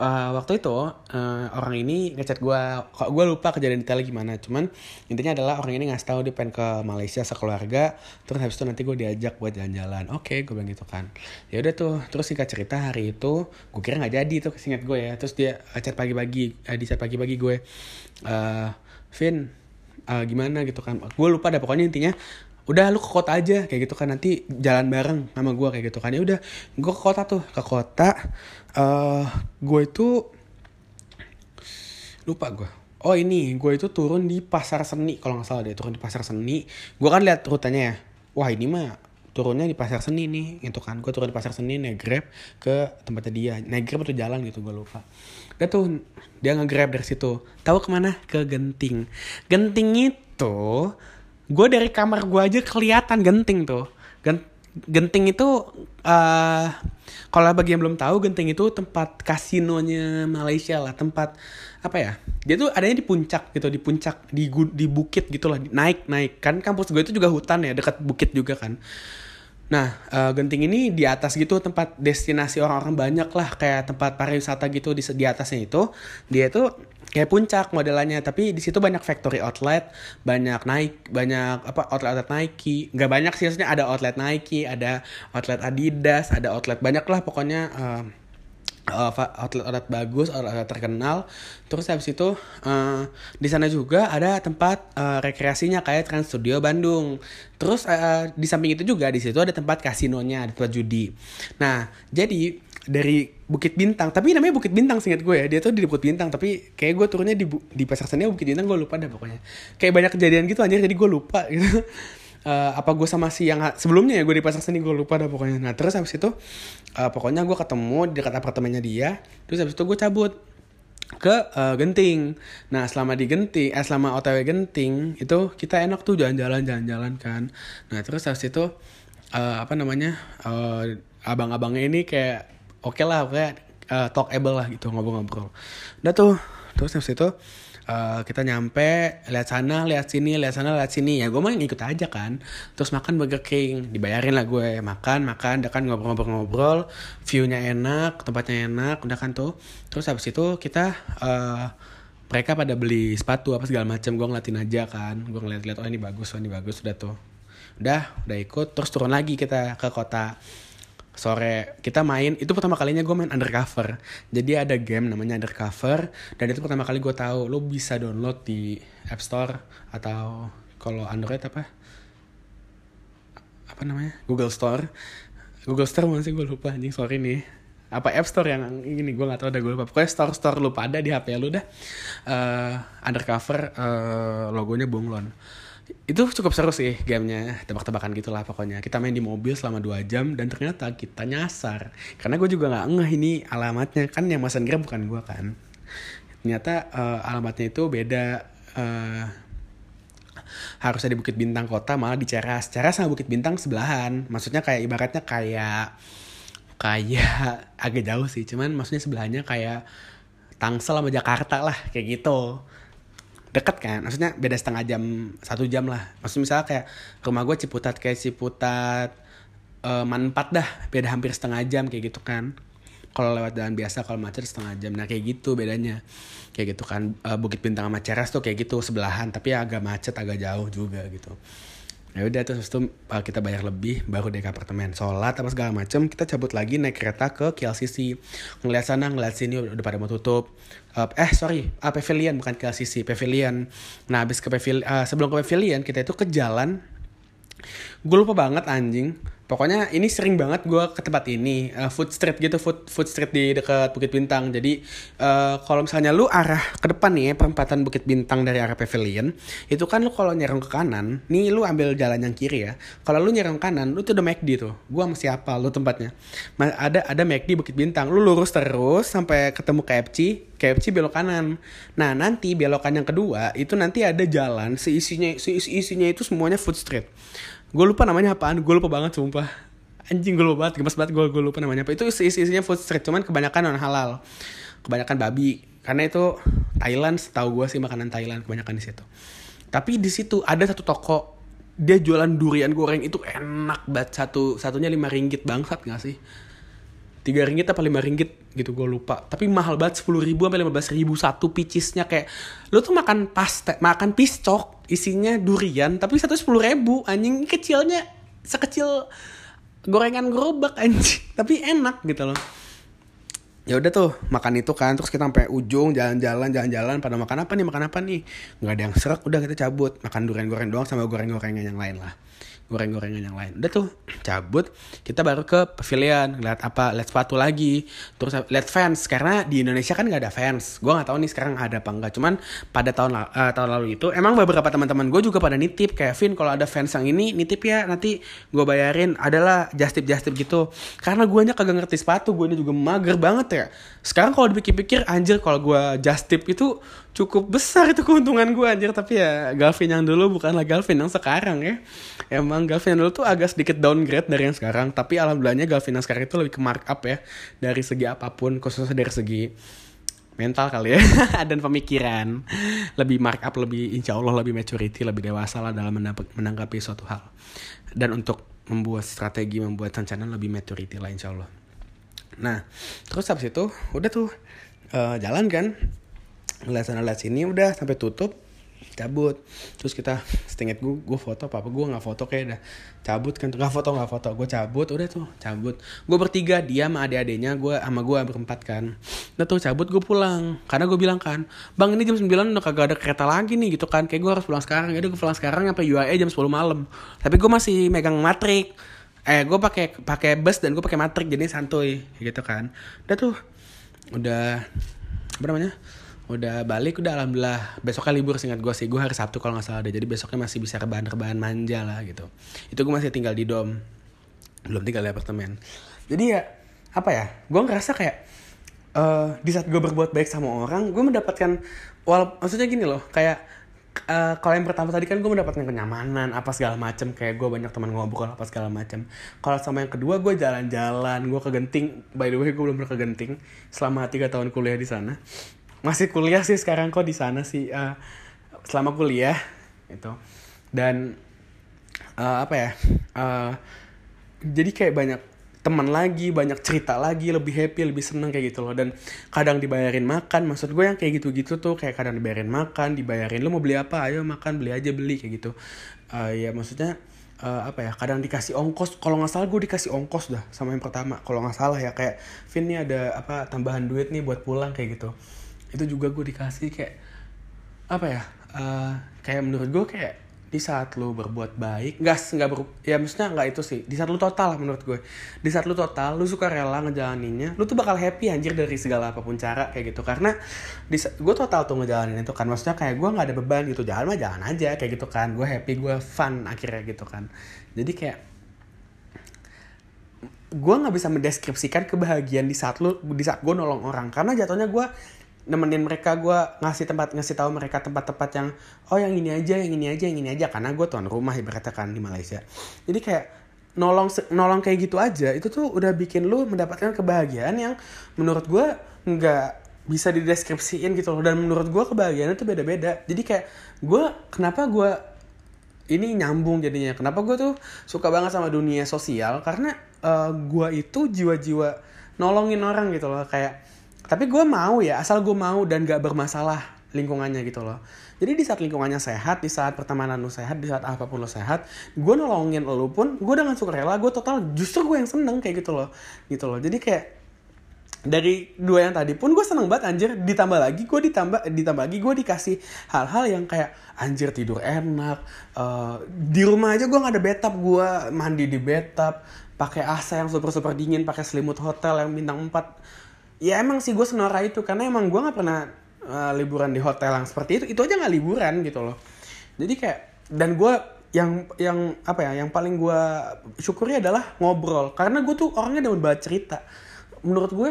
uh, waktu itu uh, orang ini ngechat gue kok gue lupa kejadian detailnya gimana? Cuman intinya adalah orang ini ngasih tahu dia pengen ke Malaysia sekeluarga terus habis itu nanti gue diajak buat jalan-jalan. Oke okay, gue bilang gitu kan. Ya udah tuh terus singkat cerita hari itu gue kira nggak jadi tuh singkat gue ya. Terus dia chat pagi-pagi uh, di chat pagi-pagi gue uh, Vin uh, gimana gitu kan. Gue lupa dah pokoknya intinya udah lu ke kota aja kayak gitu kan. Nanti jalan bareng sama gue kayak gitu kan. Ya udah gue ke kota tuh. Ke kota uh, gue itu lupa gue oh ini. Gue itu turun di pasar seni kalau nggak salah deh turun di pasar seni. Gue kan lihat rutenya ya. Wah ini mah turunnya di pasar seni nih gitu kan. Gue turun di pasar seni naik grab ke tempatnya dia. Naik grab atau jalan gitu gue lupa dia tuh dia nge-grab dari situ. Tahu ke mana? Ke genting. Genting itu gue dari kamar gue aja kelihatan genting tuh. Genting itu uh, kalau bagi yang belum tahu genting itu tempat kasinonya Malaysia lah. Tempat apa ya? Dia tuh adanya di puncak gitu di puncak di di bukit gitulah. Naik naik. Kan kampus gue itu juga hutan ya dekat bukit juga kan Nah, uh, Genting ini di atas gitu tempat destinasi orang-orang banyak lah kayak tempat pariwisata gitu di di atasnya itu. Dia itu kayak puncak modelannya tapi di situ banyak factory outlet, banyak naik banyak apa outlet outlet Nike, nggak banyak sih maksudnya ada outlet Nike, ada outlet Adidas, ada outlet banyak lah pokoknya uh, uh, outlet outlet bagus outlet, outlet terkenal. Terus habis itu uh, di sana juga ada tempat uh, rekreasinya kayak Trans Studio Bandung. Terus uh, di samping itu juga di situ ada tempat kasinonya ada tempat judi. Nah jadi dari Bukit Bintang tapi namanya Bukit Bintang singkat gue ya. Dia tuh di Bukit Bintang tapi kayak gue turunnya di di pasar seni Bukit Bintang gue lupa dah pokoknya. Kayak banyak kejadian gitu aja jadi gue lupa gitu uh, apa gue sama si yang sebelumnya ya gue di pasar seni gue lupa dah pokoknya nah terus habis itu uh, pokoknya gue ketemu di dekat apartemennya dia terus habis itu gue cabut ke uh, Genting. Nah selama di Genting, eh selama OTW Genting itu kita enak tuh jalan-jalan jalan-jalan kan. Nah terus habis itu uh, apa namanya uh, abang-abangnya ini kayak oke okay lah kayak uh, talkable lah gitu ngobrol-ngobrol. Udah tuh terus habis itu Uh, kita nyampe lihat sana lihat sini lihat sana lihat sini. Ya gue mah ngikut aja kan. Terus makan Burger King. Dibayarin lah gue. Makan makan udah kan ngobrol-ngobrol viewnya enak tempatnya enak udah kan tuh. Terus habis itu kita uh, mereka pada beli sepatu apa segala macam gue ngeliatin aja kan. Gue ngeliat-liat oh ini bagus oh ini bagus. Udah tuh. Udah udah ikut. Terus turun lagi kita ke kota sore. Kita main itu pertama kalinya gue main undercover. Jadi ada game namanya undercover dan itu pertama kali gue tahu lo bisa download di App Store atau kalau Android apa? Apa namanya? Google Store. Google Store masih gue lupa anjing sorry nih. Apa App Store yang ini? Gue gak tahu ada gue lupa. Pokoknya store store lupa ada di HP lu dah. Uh, undercover uh, logonya bunglon itu cukup seru sih gamenya tebak-tebakan gitulah pokoknya. Kita main di mobil selama dua jam dan ternyata kita nyasar. Karena gue juga nggak ngeh ini alamatnya. Kan yang mesen grab bukan gue kan. Ternyata uh, alamatnya itu beda. Uh, harusnya di Bukit Bintang kota malah di Ceras. Ceras sama Bukit Bintang sebelahan. Maksudnya kayak ibaratnya kayak kayak agak jauh sih. Cuman maksudnya sebelahnya kayak Tangsel sama Jakarta lah kayak gitu deket kan maksudnya beda setengah jam satu jam lah. Maksudnya misalnya kayak rumah gue Ciputat kayak Ciputat uh, Manpat dah beda hampir setengah jam kayak gitu kan. Kalau lewat jalan biasa kalau macet setengah jam. Nah kayak gitu bedanya. Kayak gitu kan uh, Bukit Bintang sama Ceras tuh kayak gitu sebelahan tapi agak macet agak jauh juga gitu ya udah terus itu uh, kita bayar lebih baru deh ke apartemen. Sholat apa segala macem kita cabut lagi naik kereta ke KLCC ngeliat sana ngeliat sini udah, pada mau tutup. Uh, eh sorry uh, pavilion bukan KLCC pavilion. Nah habis ke pavilion sebelum ke pavilion kita itu ke jalan. Gue lupa banget anjing pokoknya ini sering banget gue ke tempat ini uh, food street gitu food food street di dekat Bukit Bintang. Jadi uh, kalau misalnya lu arah ke depan nih perempatan Bukit Bintang dari arah Pavilion itu kan lu kalau nyerong ke kanan nih lu ambil jalan yang kiri ya. Kalau lu nyerong kanan lu tuh udah McD tuh. Gue masih apa lu tempatnya? Ada ada McD Bukit Bintang. Lu lurus terus sampai ketemu KFC KFC belok kanan. Nah nanti belokan yang kedua itu nanti ada jalan seisinya seisinya itu semuanya food street gue lupa namanya apaan gue lupa banget sumpah. Anjing gue lupa banget gemes banget gue gue lupa namanya apa. Itu isi isinya food street cuman kebanyakan non halal. Kebanyakan babi. Karena itu Thailand setahu gue sih makanan Thailand kebanyakan di situ. Tapi di situ ada satu toko dia jualan durian goreng. Itu enak banget satu satunya lima ringgit bangsat gak sih tiga ringgit apa lima ringgit gitu gue lupa. Tapi mahal banget sepuluh ribu sampai lima belas ribu satu picisnya kayak lu tuh makan paste makan piscok isinya durian tapi satu sepuluh ribu anjing kecilnya sekecil gorengan gerobak anjing tapi enak gitu loh. Ya udah tuh makan itu kan terus kita sampai ujung jalan-jalan jalan-jalan pada makan apa nih makan apa nih? Nggak ada yang serak udah kita cabut. Makan durian goreng doang sama goreng-gorengan yang lain lah goreng-gorengan yang lain. Udah tuh cabut kita baru ke pavilion lihat apa lihat sepatu lagi terus lihat fans karena di Indonesia kan nggak ada fans. Gue nggak tahu nih sekarang ada apa enggak cuman pada tahun uh, tahun lalu itu emang beberapa teman-teman gue juga pada nitip Kevin kalau ada fans yang ini nitip ya nanti gue bayarin. Adalah just tip just tip gitu. Karena gue nya kagak ngerti sepatu gue ini juga mager banget ya. Sekarang kalau dipikir-pikir anjir kalau gue just tip itu cukup besar itu keuntungan gue anjir. Tapi ya Galvin yang dulu bukanlah Galvin yang sekarang ya. Emang Galvin yang dulu tuh agak sedikit downgrade dari yang sekarang. Tapi alhamdulillahnya Galvin yang sekarang itu lebih ke markup ya. Dari segi apa pun khususnya dari segi mental kali ya. Dan pemikiran. Lebih markup lebih insya Allah lebih maturity lebih dewasa lah dalam menanggapi suatu hal. Dan untuk membuat strategi membuat rencana lebih maturity lah insya Allah. Nah terus habis itu udah tuh uh, jalan kan ngeliat sana lihat sini udah sampai tutup cabut. Terus kita setingkat gue gue foto apa apa gue nggak foto kayak dah. Cabut kan nggak foto nggak foto. Gue cabut udah tuh cabut. Gue bertiga dia sama adik-adiknya gue sama gue berempat kan. Udah tuh cabut gue pulang. Karena gue bilang kan bang ini jam 9 udah kagak ada kereta lagi nih gitu kan. Kayak gue harus pulang sekarang. Ya udah gue pulang sekarang sampai UAE jam 10 malam. Tapi gue masih megang matrik. Eh gue pakai pakai bus dan gue pakai matrik jadi santuy gitu kan. Udah tuh udah apa namanya udah balik udah alhamdulillah. Besoknya libur singkat gue sih. Gue hari sabtu kalau nggak salah deh. Jadi besoknya masih bisa rebahan rebahan manja lah gitu. Itu gue masih tinggal di dom. Belum tinggal di apartemen. Jadi ya apa ya? Gue ngerasa kayak uh, di saat gue berbuat baik sama orang gue mendapatkan wal maksudnya gini loh. Kayak uh, kalau yang pertama tadi kan gue mendapatkan kenyamanan apa segala macem. Kayak gue banyak teman ngobrol apa segala macem. Kalau sama yang kedua gue jalan-jalan. Gue ke Genting by the way gue belum pernah ke Genting selama tiga tahun kuliah di sana masih kuliah sih sekarang kok di sana sih uh, selama kuliah itu dan uh, apa ya uh, jadi kayak banyak teman lagi banyak cerita lagi lebih happy lebih seneng kayak gitu loh. Dan kadang dibayarin makan maksud gue yang kayak gitu-gitu tuh kayak kadang dibayarin makan dibayarin lo mau beli apa? Ayo makan beli aja beli kayak gitu. Uh, ya maksudnya uh, apa ya kadang dikasih ongkos kalau nggak salah gue dikasih ongkos dah sama yang pertama kalau nggak salah ya. Kayak Vin nih ada apa tambahan duit nih buat pulang kayak gitu itu juga gue dikasih kayak apa ya uh, kayak menurut gue kayak di saat lu berbuat baik nggak nggak ber ya maksudnya nggak itu sih di saat lu total menurut gue di saat lu total lu suka rela ngejalaninnya lu tuh bakal happy anjir dari segala apa pun cara kayak gitu. Karena di gue total tuh ngejalanin itu kan maksudnya kayak gue nggak ada beban gitu. Jalan mah jalan aja kayak gitu kan. Gue happy gue fun akhirnya gitu kan. Jadi kayak gue nggak bisa mendeskripsikan kebahagiaan di saat lu di saat gue nolong orang. Karena jatuhnya gue nemenin mereka gue ngasih tempat ngasih tahu mereka tempat-tempat yang oh yang ini aja yang ini aja yang ini aja. Karena gue tuan rumah ibaratnya kan di Malaysia. Jadi kayak nolong nolong kayak gitu aja itu tuh udah bikin lu mendapatkan kebahagiaan yang menurut gue nggak bisa dideskripsiin gitu loh. Dan menurut gue kebahagiaan itu beda-beda. Jadi kayak gue kenapa gue ini nyambung jadinya? Kenapa gue tuh suka banget sama dunia sosial? Karena uh, eh, gue itu jiwa-jiwa nolongin orang gitu loh. Kayak tapi gue mau ya asal gue mau dan gak bermasalah lingkungannya gitu loh. Jadi di saat lingkungannya sehat di saat pertemanan lu sehat di saat apa pun lu sehat gue nolongin lu pun gue dengan suka rela gue total justru gue yang seneng kayak gitu loh. Gitu loh. Jadi kayak dari dua yang tadi pun gue seneng banget anjir ditambah lagi gue ditambah ditambah lagi gue dikasih hal-hal yang kayak anjir tidur enak uh, di rumah aja gue nggak ada bathtub gue mandi di bathtub pakai AC yang super super dingin pakai selimut hotel yang bintang 4 ya emang sih gue senora itu karena emang gue nggak pernah uh, liburan di hotel yang seperti itu. Itu aja nggak liburan gitu loh. Jadi kayak dan gue yang yang apa ya yang paling gue syukuri adalah ngobrol. Karena gue tuh orangnya demen banget cerita menurut gue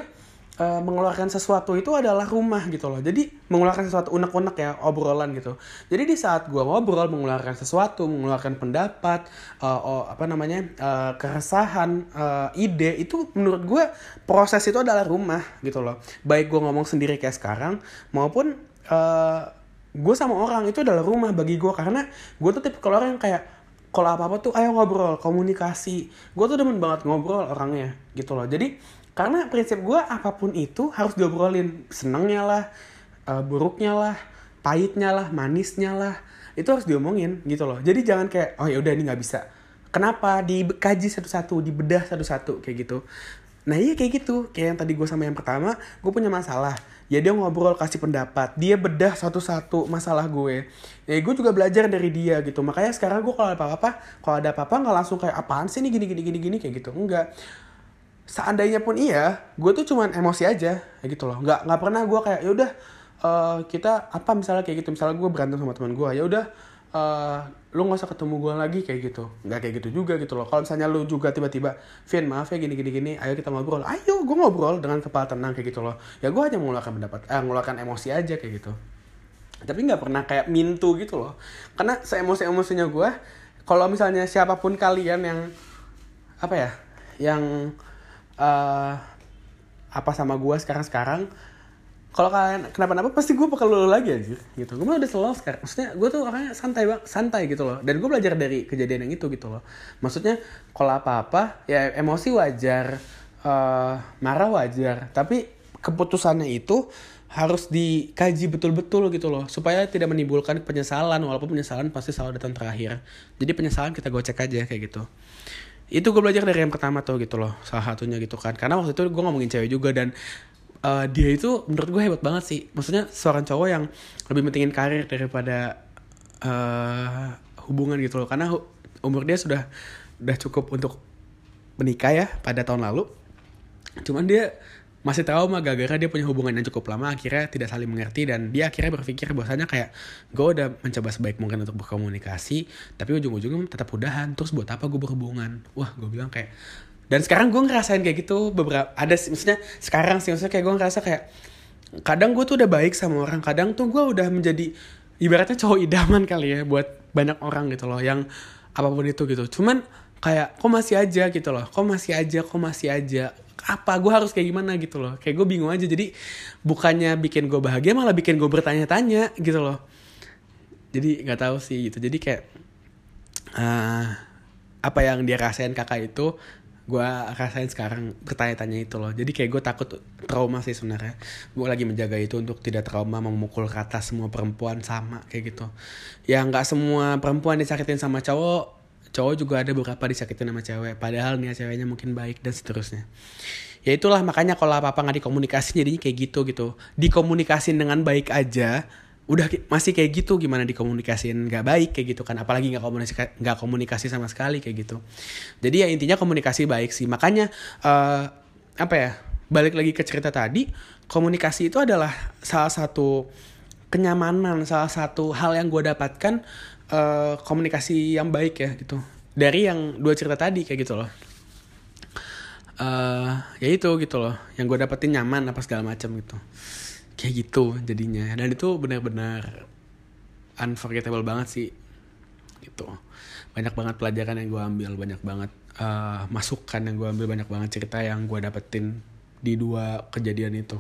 uh, mengeluarkan sesuatu itu adalah rumah gitu loh. Jadi mengeluarkan sesuatu unek-unek ya obrolan gitu. Jadi di saat gue ngobrol mengeluarkan sesuatu, mengeluarkan pendapat, uh, oh, apa namanya uh, keresahan, uh, ide itu menurut gue proses itu adalah rumah gitu loh. Baik gue ngomong sendiri kayak sekarang maupun uh, gue sama orang itu adalah rumah bagi gue karena gue tuh tipe orang yang kayak kalau apa apa tuh ayo ngobrol komunikasi gue tuh demen banget ngobrol orangnya gitu loh jadi karena prinsip gue apa pun itu harus diobrolin. Senengnya lah uh, buruknya lah pahitnya lah manisnya lah itu harus diomongin gitu loh. Jadi jangan kayak oh ya udah ini nggak bisa. Kenapa? Dikaji satu-satu dibedah satu-satu kayak gitu. Nah iya kayak gitu. Kayak yang tadi gue sama yang pertama gue punya masalah. Ya dia ngobrol kasih pendapat. Dia bedah satu-satu masalah gue. Ya gue juga belajar dari dia gitu. Makanya sekarang gue kalau ada apa-apa kalau ada apa-apa nggak langsung kayak apaan sih ini? Gini gini gini gini kayak gitu. Enggak seandainya pun iya gue tuh cuman emosi aja kayak gitu loh. Nggak nggak pernah gue kayak ya udah uh, kita apa misalnya kayak gitu misalnya gue berantem sama teman gue ya udah uh, lu nggak usah ketemu gue lagi kayak gitu. Nggak kayak gitu juga gitu loh. Kalau misalnya lu juga tiba-tiba Vin maaf ya gini gini gini ayo kita ngobrol. Ayo gue ngobrol dengan kepala tenang kayak gitu loh. Ya gue hanya mengeluarkan pendapat eh mengeluarkan emosi aja kayak gitu. Tapi nggak pernah kayak mintu gitu loh. Karena seemosi emosinya gue kalau misalnya siapa pun kalian yang apa ya yang uh, apa sama gue sekarang sekarang. Kalau kalian kenapa-napa pasti gue bakal lulu lagi aja gitu. Gue udah selalu sekarang. Maksudnya gue tuh orangnya santai bang santai gitu loh. Dan gue belajar dari kejadian yang itu gitu loh. Maksudnya kalau apa-apa ya emosi wajar uh, marah wajar. Tapi keputusannya itu harus dikaji betul-betul gitu loh. Supaya tidak menimbulkan penyesalan. Walaupun penyesalan pasti selalu datang terakhir. Jadi penyesalan kita gocek aja kayak gitu itu gue belajar dari yang pertama tuh gitu loh salah satunya gitu kan. Karena waktu itu gue ngomongin cewek juga dan uh, dia itu menurut gue hebat banget sih. Maksudnya seorang cowok yang lebih pentingin karir daripada uh, hubungan gitu loh. Karena umur dia sudah udah cukup untuk menikah ya pada tahun lalu. Cuman dia masih trauma gara-gara dia punya hubungan yang cukup lama akhirnya tidak saling mengerti dan dia akhirnya berpikir bahwasanya kayak gue udah mencoba sebaik mungkin untuk berkomunikasi tapi ujung-ujungnya tetap udahan terus buat apa gue berhubungan? Wah gue bilang kayak dan sekarang gue ngerasain kayak gitu beberapa ada maksudnya sekarang sih maksudnya kayak gue ngerasa kayak kadang gue tuh udah baik sama orang kadang tuh gue udah menjadi ibaratnya cowok idaman kali ya buat banyak orang gitu loh yang apa pun itu gitu. Cuman kayak kok masih aja gitu loh kok masih aja kok masih aja apa gue harus kayak gimana gitu loh. Kayak gue bingung aja. Jadi bukannya bikin gue bahagia malah bikin gue bertanya-tanya gitu loh. Jadi nggak tahu sih gitu. Jadi kayak uh, apa yang dia rasain kakak itu gue rasain sekarang bertanya-tanya itu loh. Jadi kayak gue takut trauma sih sebenarnya. Gue lagi menjaga itu untuk tidak trauma memukul kata semua perempuan sama kayak gitu. Ya nggak semua perempuan disakitin sama cowok cowok juga ada beberapa disakitin sama cewek padahal nih ceweknya mungkin baik dan seterusnya. Ya itulah makanya kalau apa apa nggak dikomunikasi jadinya kayak gitu gitu. Dikomunikasin dengan baik aja udah masih kayak gitu gimana dikomunikasin nggak baik kayak gitu kan. Apalagi nggak komunikasi nggak komunikasi sama sekali kayak gitu. Jadi ya intinya komunikasi baik sih. Makanya uh, apa ya balik lagi ke cerita tadi komunikasi itu adalah salah satu kenyamanan salah satu hal yang gue dapatkan uh, komunikasi yang baik ya gitu. Dari yang dua cerita tadi kayak gitu loh. Uh, ya itu gitu loh. Yang gue dapetin nyaman apa segala macam gitu. Kayak gitu jadinya. Dan itu benar-benar unforgettable banget sih gitu. Banyak banget pelajaran yang gue ambil banyak banget uh, masukan yang gue ambil banyak banget cerita yang gue dapetin di dua kejadian itu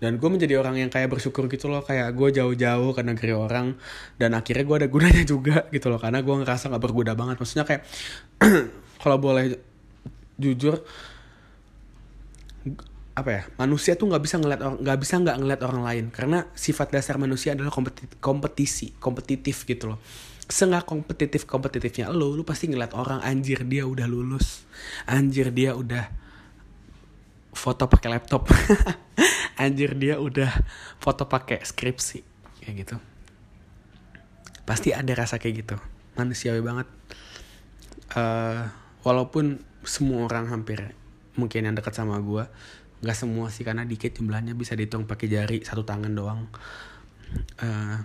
dan gue menjadi orang yang kayak bersyukur gitu loh kayak gue jauh-jauh ke negeri orang dan akhirnya gue ada gunanya juga gitu loh karena gue ngerasa nggak berguna banget. Maksudnya kayak kalau boleh jujur apa ya manusia tuh nggak bisa ngeliat orang nggak bisa nggak ngeliat orang lain. Karena sifat dasar manusia adalah kompetisi kompetisi kompetitif gitu loh. Seenggak kompetitif kompetitifnya lo lu pasti ngeliat orang anjir dia udah lulus. Anjir dia udah foto pakai laptop. Anjir dia udah foto pakai skripsi kayak gitu. Pasti ada rasa kayak gitu. Manusiawi banget. Uh, walaupun semua orang hampir mungkin yang dekat sama gue nggak semua sih karena dikit jumlahnya bisa dihitung pakai jari satu tangan doang. Uh,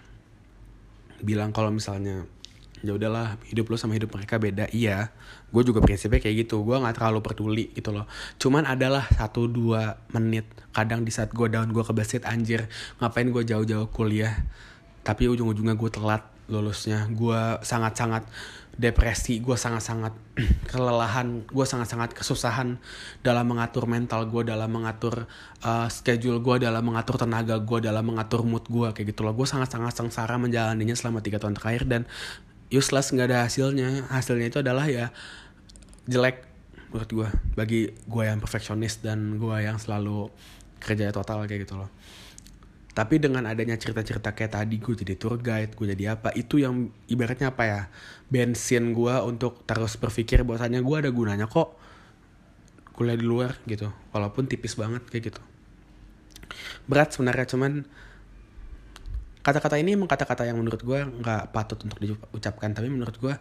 bilang kalau misalnya ya udahlah hidup lo sama hidup mereka beda. Iya gue juga prinsipnya kayak gitu. Gue nggak terlalu peduli gitu loh. Cuman adalah satu dua menit. Kadang di saat gue down gue kebesit anjir ngapain gue jauh-jauh kuliah? Tapi ujung-ujungnya gue telat lulusnya. Gue sangat-sangat depresi gue sangat-sangat kelelahan gue sangat-sangat kesusahan dalam mengatur mental gue dalam mengatur uh, schedule gue dalam mengatur tenaga gue dalam mengatur mood gue kayak gitu loh. Gue sangat-sangat sengsara menjalaninya selama tiga tahun terakhir dan useless nggak ada hasilnya. Hasilnya itu adalah ya jelek menurut gue bagi gue yang perfeksionis dan gue yang selalu kerja total kayak gitu loh. Tapi dengan adanya cerita-cerita kayak tadi gue jadi tour guide gue jadi apa itu yang ibaratnya apa ya bensin gue untuk terus berpikir bahwasannya gue ada gunanya kok kuliah di luar gitu. Walaupun tipis banget kayak gitu. Berat sebenarnya cuman kata-kata ini emang kata-kata yang menurut gue nggak patut untuk diucapkan tapi menurut gue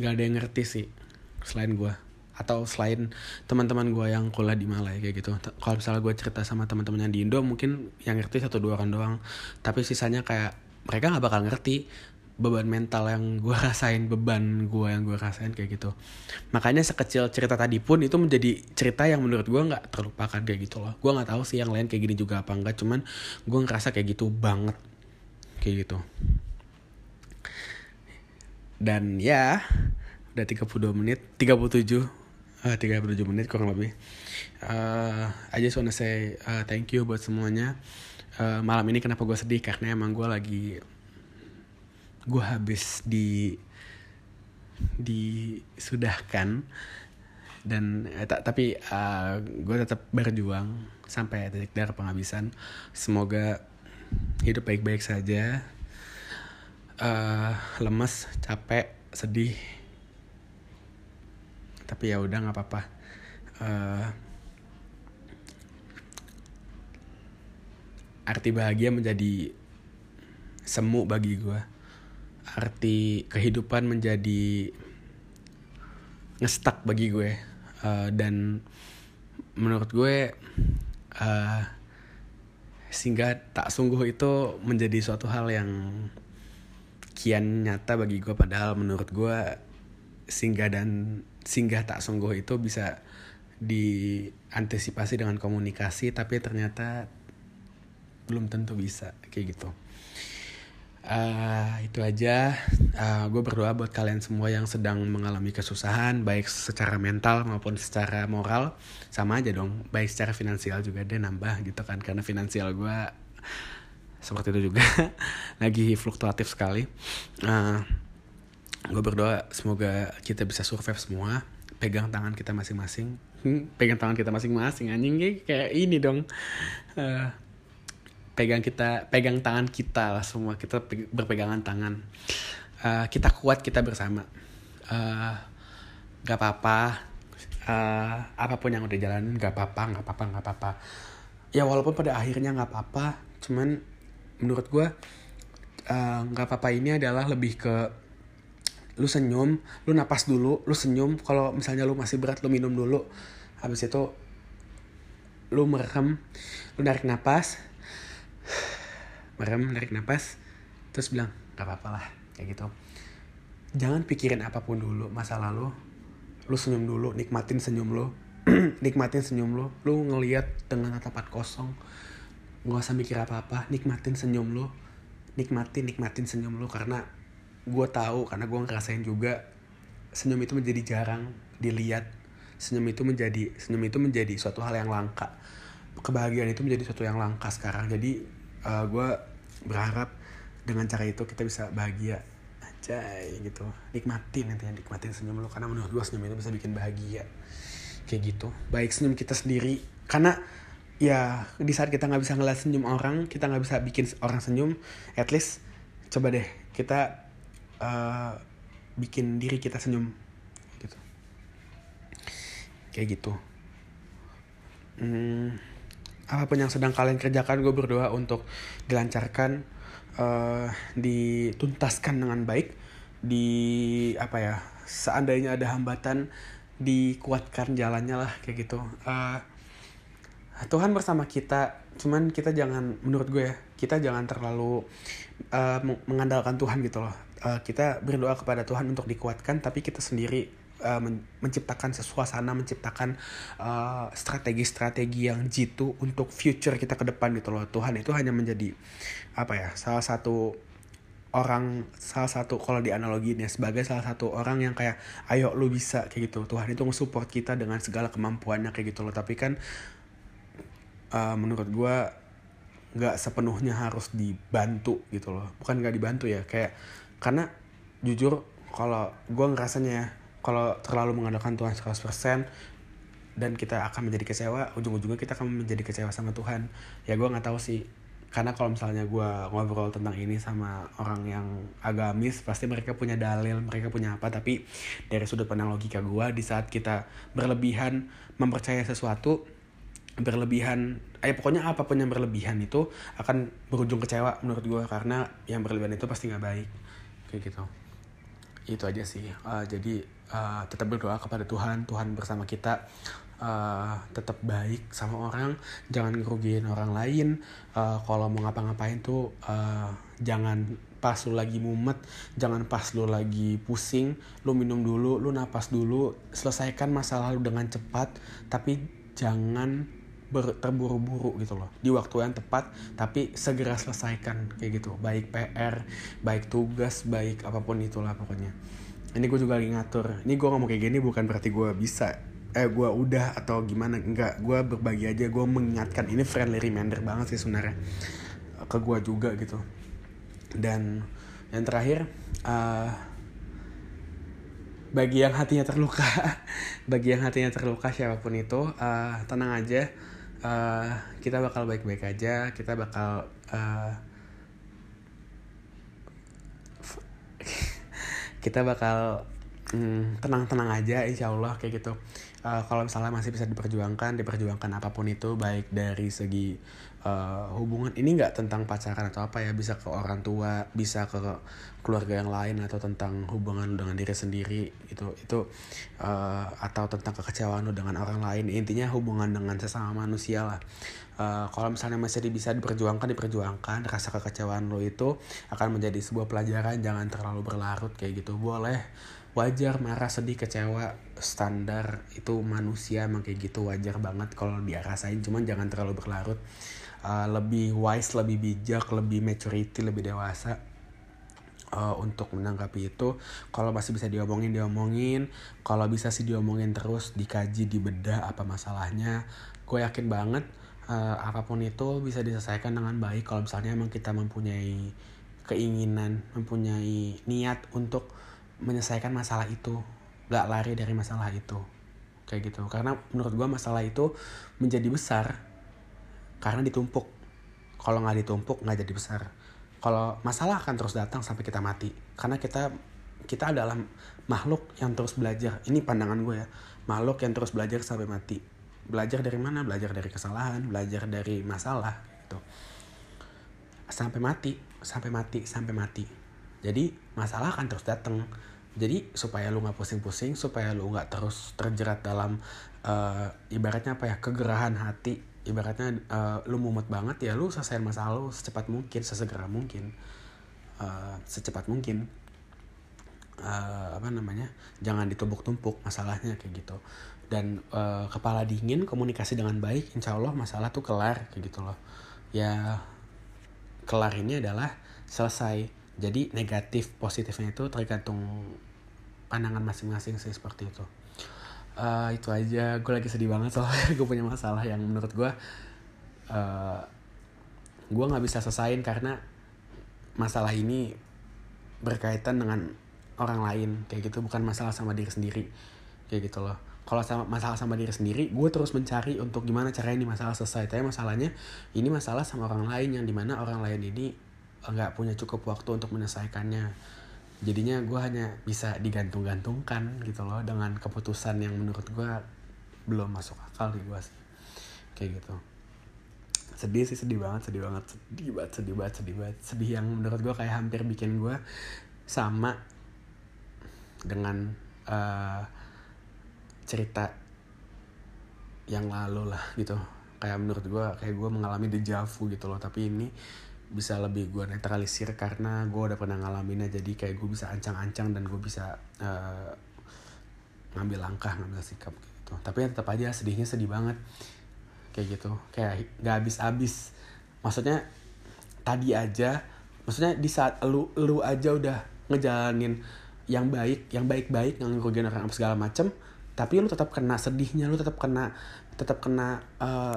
nggak ada yang ngerti sih selain gue atau selain teman-teman gue yang kuliah di Malay kayak gitu. Kalau misalnya gue cerita sama teman-teman yang di Indo mungkin yang ngerti satu dua orang doang. Tapi sisanya kayak mereka nggak bakal ngerti beban mental yang gue rasain beban gue yang gue rasain kayak gitu. Makanya sekecil cerita tadi pun itu menjadi cerita yang menurut gue nggak terlupakan kayak gitu loh. Gue nggak tahu sih yang lain kayak gini juga apa enggak cuman gue ngerasa kayak gitu banget kayak gitu. Dan ya udah 32 menit 37 uh, 37 menit kurang lebih. Uh, I just wanna say uh, thank you buat semuanya. Uh, malam ini kenapa gue sedih? Karena emang gue lagi gue habis di disudahkan. Dan eh, tapi uh, gue tetap berjuang sampai titik darah penghabisan. Semoga hidup baik-baik saja. Uh, lemes capek sedih. Tapi ya udah nggak apa-apa. Uh, arti bahagia menjadi semu bagi gue arti kehidupan menjadi ngestak bagi gue. Uh, dan menurut gue uh, sehingga tak sungguh itu menjadi suatu hal yang kian nyata bagi gue padahal menurut gue singgah dan singgah tak sungguh itu bisa diantisipasi dengan komunikasi tapi ternyata belum tentu bisa kayak gitu uh, itu aja. Uh, gue berdoa buat kalian semua yang sedang mengalami kesusahan baik secara mental maupun secara moral. Sama aja dong baik secara finansial juga deh nambah gitu kan karena finansial gue seperti itu juga lagi fluktuatif sekali. Uh, gue berdoa semoga kita bisa survive semua. Pegang tangan kita masing-masing. Hmm, pegang tangan kita masing-masing anjing kayak ini dong. Uh, pegang kita pegang tangan kita lah semua. Kita berpegangan tangan. Uh, kita kuat kita bersama. Uh, apa-apa. Uh, apa pun yang udah jalanin gak apa-apa gak apa-apa gak apa-apa. Ya walaupun pada akhirnya gak apa-apa cuman menurut gue uh, apa-apa ini adalah lebih ke lu senyum lu napas dulu lu senyum. Kalau misalnya lu masih berat lu minum dulu. Habis itu lu merem lu narik napas merem narik napas terus bilang gak apa-apa lah kayak gitu. Jangan pikirin apa pun dulu masa lalu. Lu senyum dulu nikmatin senyum lu. Nikmatin senyum lu. Lu ngeliat dengan tatapan kosong. Nggak usah mikir apa-apa. Nikmatin senyum lu. Nikmatin nikmatin senyum lu. Karena gue tahu karena gue ngerasain juga senyum itu menjadi jarang dilihat. Senyum itu menjadi senyum itu menjadi suatu hal yang langka. Kebahagiaan itu menjadi suatu yang langka sekarang. Jadi uh, gue berharap dengan cara itu kita bisa bahagia. Aja gitu. Nikmatin nanti nikmatin senyum lo karena menurut gue senyum itu bisa bikin bahagia. Kayak gitu. Baik senyum kita sendiri. Karena ya di saat kita nggak bisa ngeliat senyum orang kita nggak bisa bikin orang senyum at least coba deh kita uh, bikin diri kita senyum. Gitu. Kayak gitu. Hmm, apa pun yang sedang kalian kerjakan gue berdoa untuk dilancarkan uh, dituntaskan dengan baik di apa ya seandainya ada hambatan dikuatkan jalannya lah kayak gitu. Uh, Tuhan bersama kita cuman kita jangan menurut gue ya kita jangan terlalu uh, mengandalkan Tuhan gitu loh. Uh, kita berdoa kepada Tuhan untuk dikuatkan tapi kita sendiri uh, men menciptakan suasana menciptakan strategi-strategi uh, yang jitu untuk future kita ke depan gitu loh. Tuhan itu hanya menjadi apa ya salah satu orang salah satu kalau di analoginya sebagai salah satu orang yang kayak ayo lu bisa kayak gitu. Tuhan itu nge-support kita dengan segala kemampuannya kayak gitu loh. Tapi kan uh, menurut gue nggak sepenuhnya harus dibantu gitu loh. Bukan nggak dibantu ya kayak karena jujur kalau gue ngerasanya ya kalau terlalu mengandalkan Tuhan 100% dan kita akan menjadi kecewa ujung-ujungnya kita akan menjadi kecewa sama Tuhan. Ya gue nggak tahu sih. Karena kalau misalnya gue ngobrol tentang ini sama orang yang agamis pasti mereka punya dalil mereka punya apa. Tapi dari sudut pandang logika gue di saat kita berlebihan mempercayai sesuatu berlebihan eh pokoknya apa pun yang berlebihan itu akan berujung kecewa menurut gue karena yang berlebihan itu pasti nggak baik. Kayak gitu itu aja sih. Uh, jadi uh, tetap berdoa kepada Tuhan. Tuhan bersama kita uh, tetap baik sama orang. Jangan ngerugiin orang lain. Uh, kalau mau ngapa-ngapain tuh uh, jangan pas lu lagi mumet jangan pas lu lagi pusing. Lu minum dulu lu napas dulu. Selesaikan masalah lu dengan cepat tapi jangan terburu-buru gitu loh. Di waktu yang tepat tapi segera selesaikan kayak gitu. Baik PR baik tugas baik apa pun itulah pokoknya. Ini gue juga lagi ngatur. Ini gue ngomong kayak gini bukan berarti gue bisa eh gue udah atau gimana. Enggak gue berbagi aja. Gue mengingatkan. Ini friendly reminder banget sih sebenarnya ke gue juga gitu. Dan yang terakhir uh, bagi yang hatinya terluka bagi yang hatinya terluka siapa pun itu uh, tenang aja uh, kita bakal baik-baik aja kita bakal uh, kita bakal mm, tenang-tenang aja insya Allah kayak gitu. Uh, kalau misalnya masih bisa diperjuangkan diperjuangkan apa pun itu baik dari segi uh, hubungan ini nggak tentang pacaran atau apa ya bisa ke orang tua bisa ke keluarga yang lain atau tentang hubungan dengan diri sendiri itu itu uh, atau tentang kekecewaan lo dengan orang lain. Intinya hubungan dengan sesama manusia lah. Uh, kalau misalnya masih bisa diperjuangkan diperjuangkan. Rasa kekecewaan lo itu akan menjadi sebuah pelajaran. Jangan terlalu berlarut kayak gitu. Boleh. Wajar marah sedih kecewa. Standar itu manusia emang kayak gitu. Wajar banget kalau dia rasain. Cuman jangan terlalu berlarut uh, lebih wise lebih bijak lebih maturity lebih dewasa uh, untuk menanggapi itu. Kalau masih bisa diomongin diomongin. Kalau bisa sih diomongin terus dikaji dibedah apa masalahnya. Gue yakin banget uh, apa pun itu bisa diselesaikan dengan baik. Kalau misalnya emang kita mempunyai keinginan mempunyai niat untuk menyelesaikan masalah itu gak lari dari masalah itu. Kayak gitu. Karena menurut gue masalah itu menjadi besar karena ditumpuk. Kalau nggak ditumpuk nggak jadi besar. Kalau masalah akan terus datang sampai kita mati. Karena kita kita adalah makhluk yang terus belajar. Ini pandangan gue ya. Makhluk yang terus belajar sampai mati. Belajar dari mana? Belajar dari kesalahan belajar dari masalah gitu. Sampai mati sampai mati sampai mati. Jadi masalah akan terus datang. Jadi supaya lu nggak pusing-pusing supaya lu nggak terus terjerat dalam uh, ibaratnya apa ya? Kegerahan hati ibaratnya uh, lu mumet banget ya lu selesaiin masalah lu secepat mungkin sesegera mungkin. Uh, secepat mungkin. Uh, apa namanya jangan ditumpuk-tumpuk masalahnya kayak gitu. Dan uh, kepala dingin komunikasi dengan baik insya Allah masalah tuh kelar kayak gitu loh. Ya kelar ini adalah selesai. Jadi negatif positifnya itu tergantung pandangan masing-masing sih seperti itu uh, itu aja. Gue lagi sedih banget soalnya gue punya masalah yang menurut gue uh, gue nggak bisa selesaiin karena masalah ini berkaitan dengan orang lain. Kayak gitu bukan masalah sama diri sendiri. Kayak gitu loh. Kalau sama masalah sama diri sendiri gue terus mencari untuk gimana caranya ini masalah selesai. Tapi masalahnya ini masalah sama orang lain yang di mana orang lain ini nggak punya cukup waktu untuk menyelesaikannya jadinya gue hanya bisa digantung-gantungkan gitu loh dengan keputusan yang menurut gue belum masuk akal di gue sih. Kayak gitu. Sedih sih sedih banget sedih banget sedih banget sedih banget sedih banget. Sedih yang menurut gue kayak hampir bikin gue sama dengan uh, cerita yang lalu lah gitu. Kayak menurut gue kayak gue mengalami dejavu gitu loh. Tapi ini bisa lebih gue netralisir karena gue udah pernah ngalaminnya jadi kayak gue bisa ancang-ancang dan gue bisa uh, ngambil langkah ngambil sikap gitu. Tapi ya tetap aja sedihnya sedih banget. Kayak gitu. Kayak gak habis-habis. Maksudnya tadi aja maksudnya di saat lu lu aja udah ngejalanin yang baik yang baik-baik yang orang segala macem tapi lu tetap kena sedihnya lu tetap kena tetap kena uh,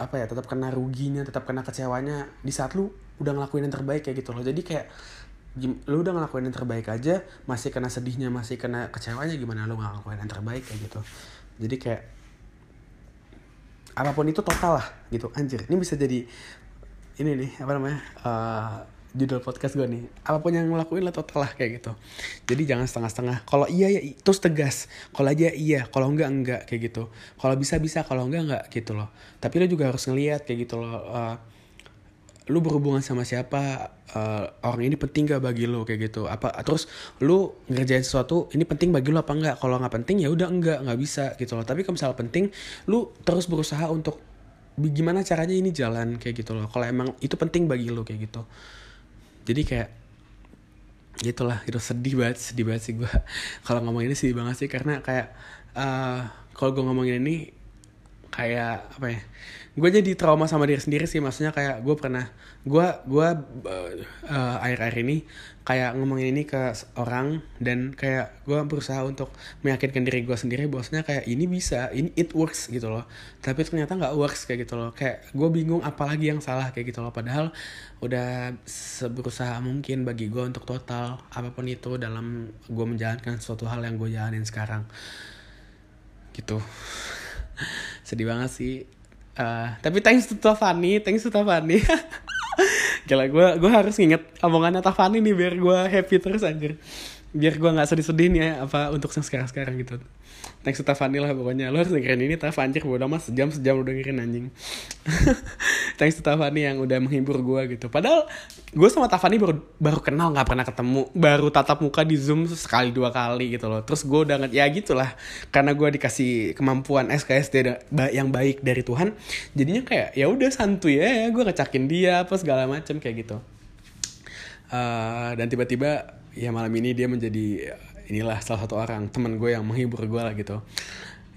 apa ya tetap kena ruginya tetap kena kecewanya. Di saat lu udah ngelakuin yang terbaik kayak gitu loh. Jadi kayak lu udah ngelakuin yang terbaik aja masih kena sedihnya masih kena kecewanya gimana lu ngelakuin yang terbaik kayak gitu. Jadi kayak apa pun itu total lah gitu. Anjir ini bisa jadi ini nih apa namanya uh, judul podcast gue nih. Apa pun yang ngelakuin lah total lah kayak gitu. Jadi jangan setengah-setengah. Kalau iya ya terus tegas. Kalau aja iya kalau enggak enggak kayak gitu. Kalau bisa bisa kalau enggak enggak gitu loh. Tapi lo juga harus ngeliat kayak gitu loh uh, lu berhubungan sama siapa uh, orang ini penting gak bagi lu kayak gitu. Apa terus lu ngerjain sesuatu ini penting bagi lu apa enggak kalau nggak penting ya udah enggak nggak bisa gitu loh. Tapi kalau misalnya penting lu terus berusaha untuk gimana caranya ini jalan kayak gitu loh. Kalau emang itu penting bagi lu kayak gitu. Jadi kayak gitulah itu sedih banget sedih banget sih gue kalau ngomong ini sedih banget sih karena kayak uh, kalau gue ngomongin ini kayak apa ya gue jadi trauma sama diri sendiri sih. Maksudnya kayak gue pernah gue gue uh, akhir-akhir ini kayak ngomongin ini ke orang dan kayak gue berusaha untuk meyakinkan diri gue sendiri bosnya kayak ini bisa ini it works gitu loh. Tapi ternyata nggak works kayak gitu loh. Kayak gue bingung apalagi yang salah kayak gitu loh. Padahal udah seberusaha mungkin bagi gue untuk total apa pun itu dalam gue menjalankan suatu hal yang gue jalanin sekarang. Gitu sedih banget sih. Uh, tapi thanks to Tafani thanks to Tafani Gila gue gue harus nginget omongannya Tafani nih biar gue happy terus anjir. Biar gue nggak sedih-sedih nih ya apa untuk yang sekarang-sekarang gitu thanks to Tafani lah pokoknya. Lo harus dengerin ini Taf anjir bodo mas sejam sejam udah dengerin anjing. Thanks to Tafani yang udah menghibur gue gitu. Padahal gue sama Tafani baru baru kenal nggak pernah ketemu. Baru tatap muka di zoom sekali dua kali gitu loh. Terus gue udah ya gitulah. Karena gue dikasih kemampuan SKSD yang baik dari Tuhan jadinya kayak ya udah santuy ya gue ngecakin dia apa segala macem kayak gitu. Uh, dan tiba-tiba ya malam ini dia menjadi inilah salah satu orang teman gue yang menghibur gue lah gitu.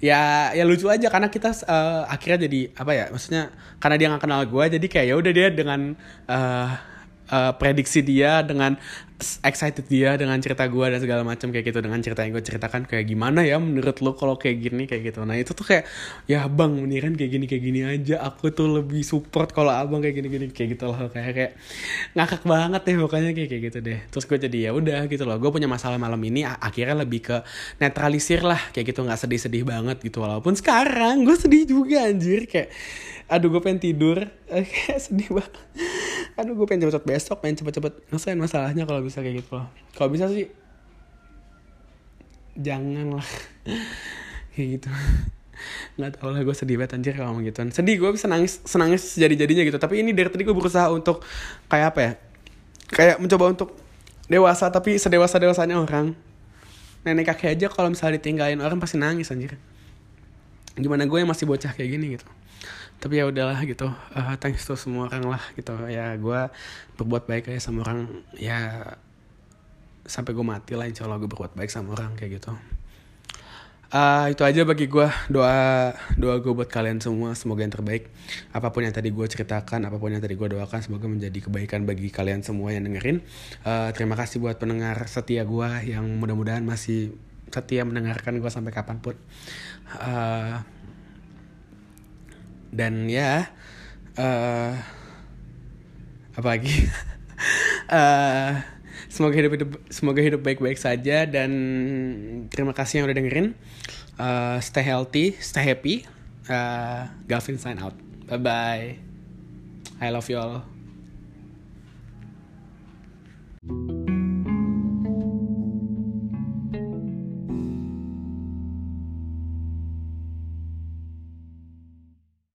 Ya ya lucu aja karena kita uh, akhirnya jadi apa ya maksudnya karena dia nggak kenal gue jadi kayak ya udah dia dengan uh, uh, prediksi dia dengan excited dia dengan cerita gue dan segala macam kayak gitu dengan cerita yang gue ceritakan kayak gimana ya menurut lo kalau kayak gini kayak gitu. Nah itu tuh kayak ya bang kan kayak gini kayak gini aja. Aku tuh lebih support kalau abang kayak gini gini kayak gitu loh. Kayak kayak ngakak banget deh pokoknya kayak kayak gitu deh. Terus gue jadi ya udah gitu loh. Gue punya masalah malam ini akhirnya lebih ke netralisir lah kayak gitu nggak sedih-sedih banget gitu. Walaupun sekarang gue sedih juga anjir. Kayak aduh gue pengen tidur. Kayak sedih banget aduh gue pengen cepet-cepet besok pengen cepet-cepet ngelesain masalahnya kalau bisa kayak gitu loh. Kalau bisa sih jangan lah kayak gitu. Nggak tau lah gue sedih banget anjir kalau ngomong gituan. Sedih gue bisa nangis senangis jadi jadinya gitu. Tapi ini dari tadi gue berusaha untuk kayak apa ya? Kayak mencoba untuk dewasa tapi sedewasa dewasanya orang. Nenek kakek aja kalau misalnya ditinggalin orang pasti nangis anjir. Gimana gue yang masih bocah kayak gini gitu tapi ya udahlah gitu. Uh, thanks to semua orang lah gitu. Ya gue berbuat baik aja sama orang. Ya sampai gue mati lah insya Allah gue berbuat baik sama orang kayak gitu. Uh, itu aja bagi gue doa doa gue buat kalian semua. Semoga yang terbaik. Apa pun yang tadi gue ceritakan apa pun yang tadi gue doakan semoga menjadi kebaikan bagi kalian semua yang dengerin. Uh, terima kasih buat pendengar setia gue yang mudah-mudahan masih setia mendengarkan gue sampai kapan pun. Uh, dan ya eh, uh, apalagi uh, eh, semoga hidup, hidup semoga hidup baik-baik saja dan terima kasih yang udah dengerin. Uh, stay healthy stay happy. Uh, Gavin sign out. Bye bye I love you all. thank you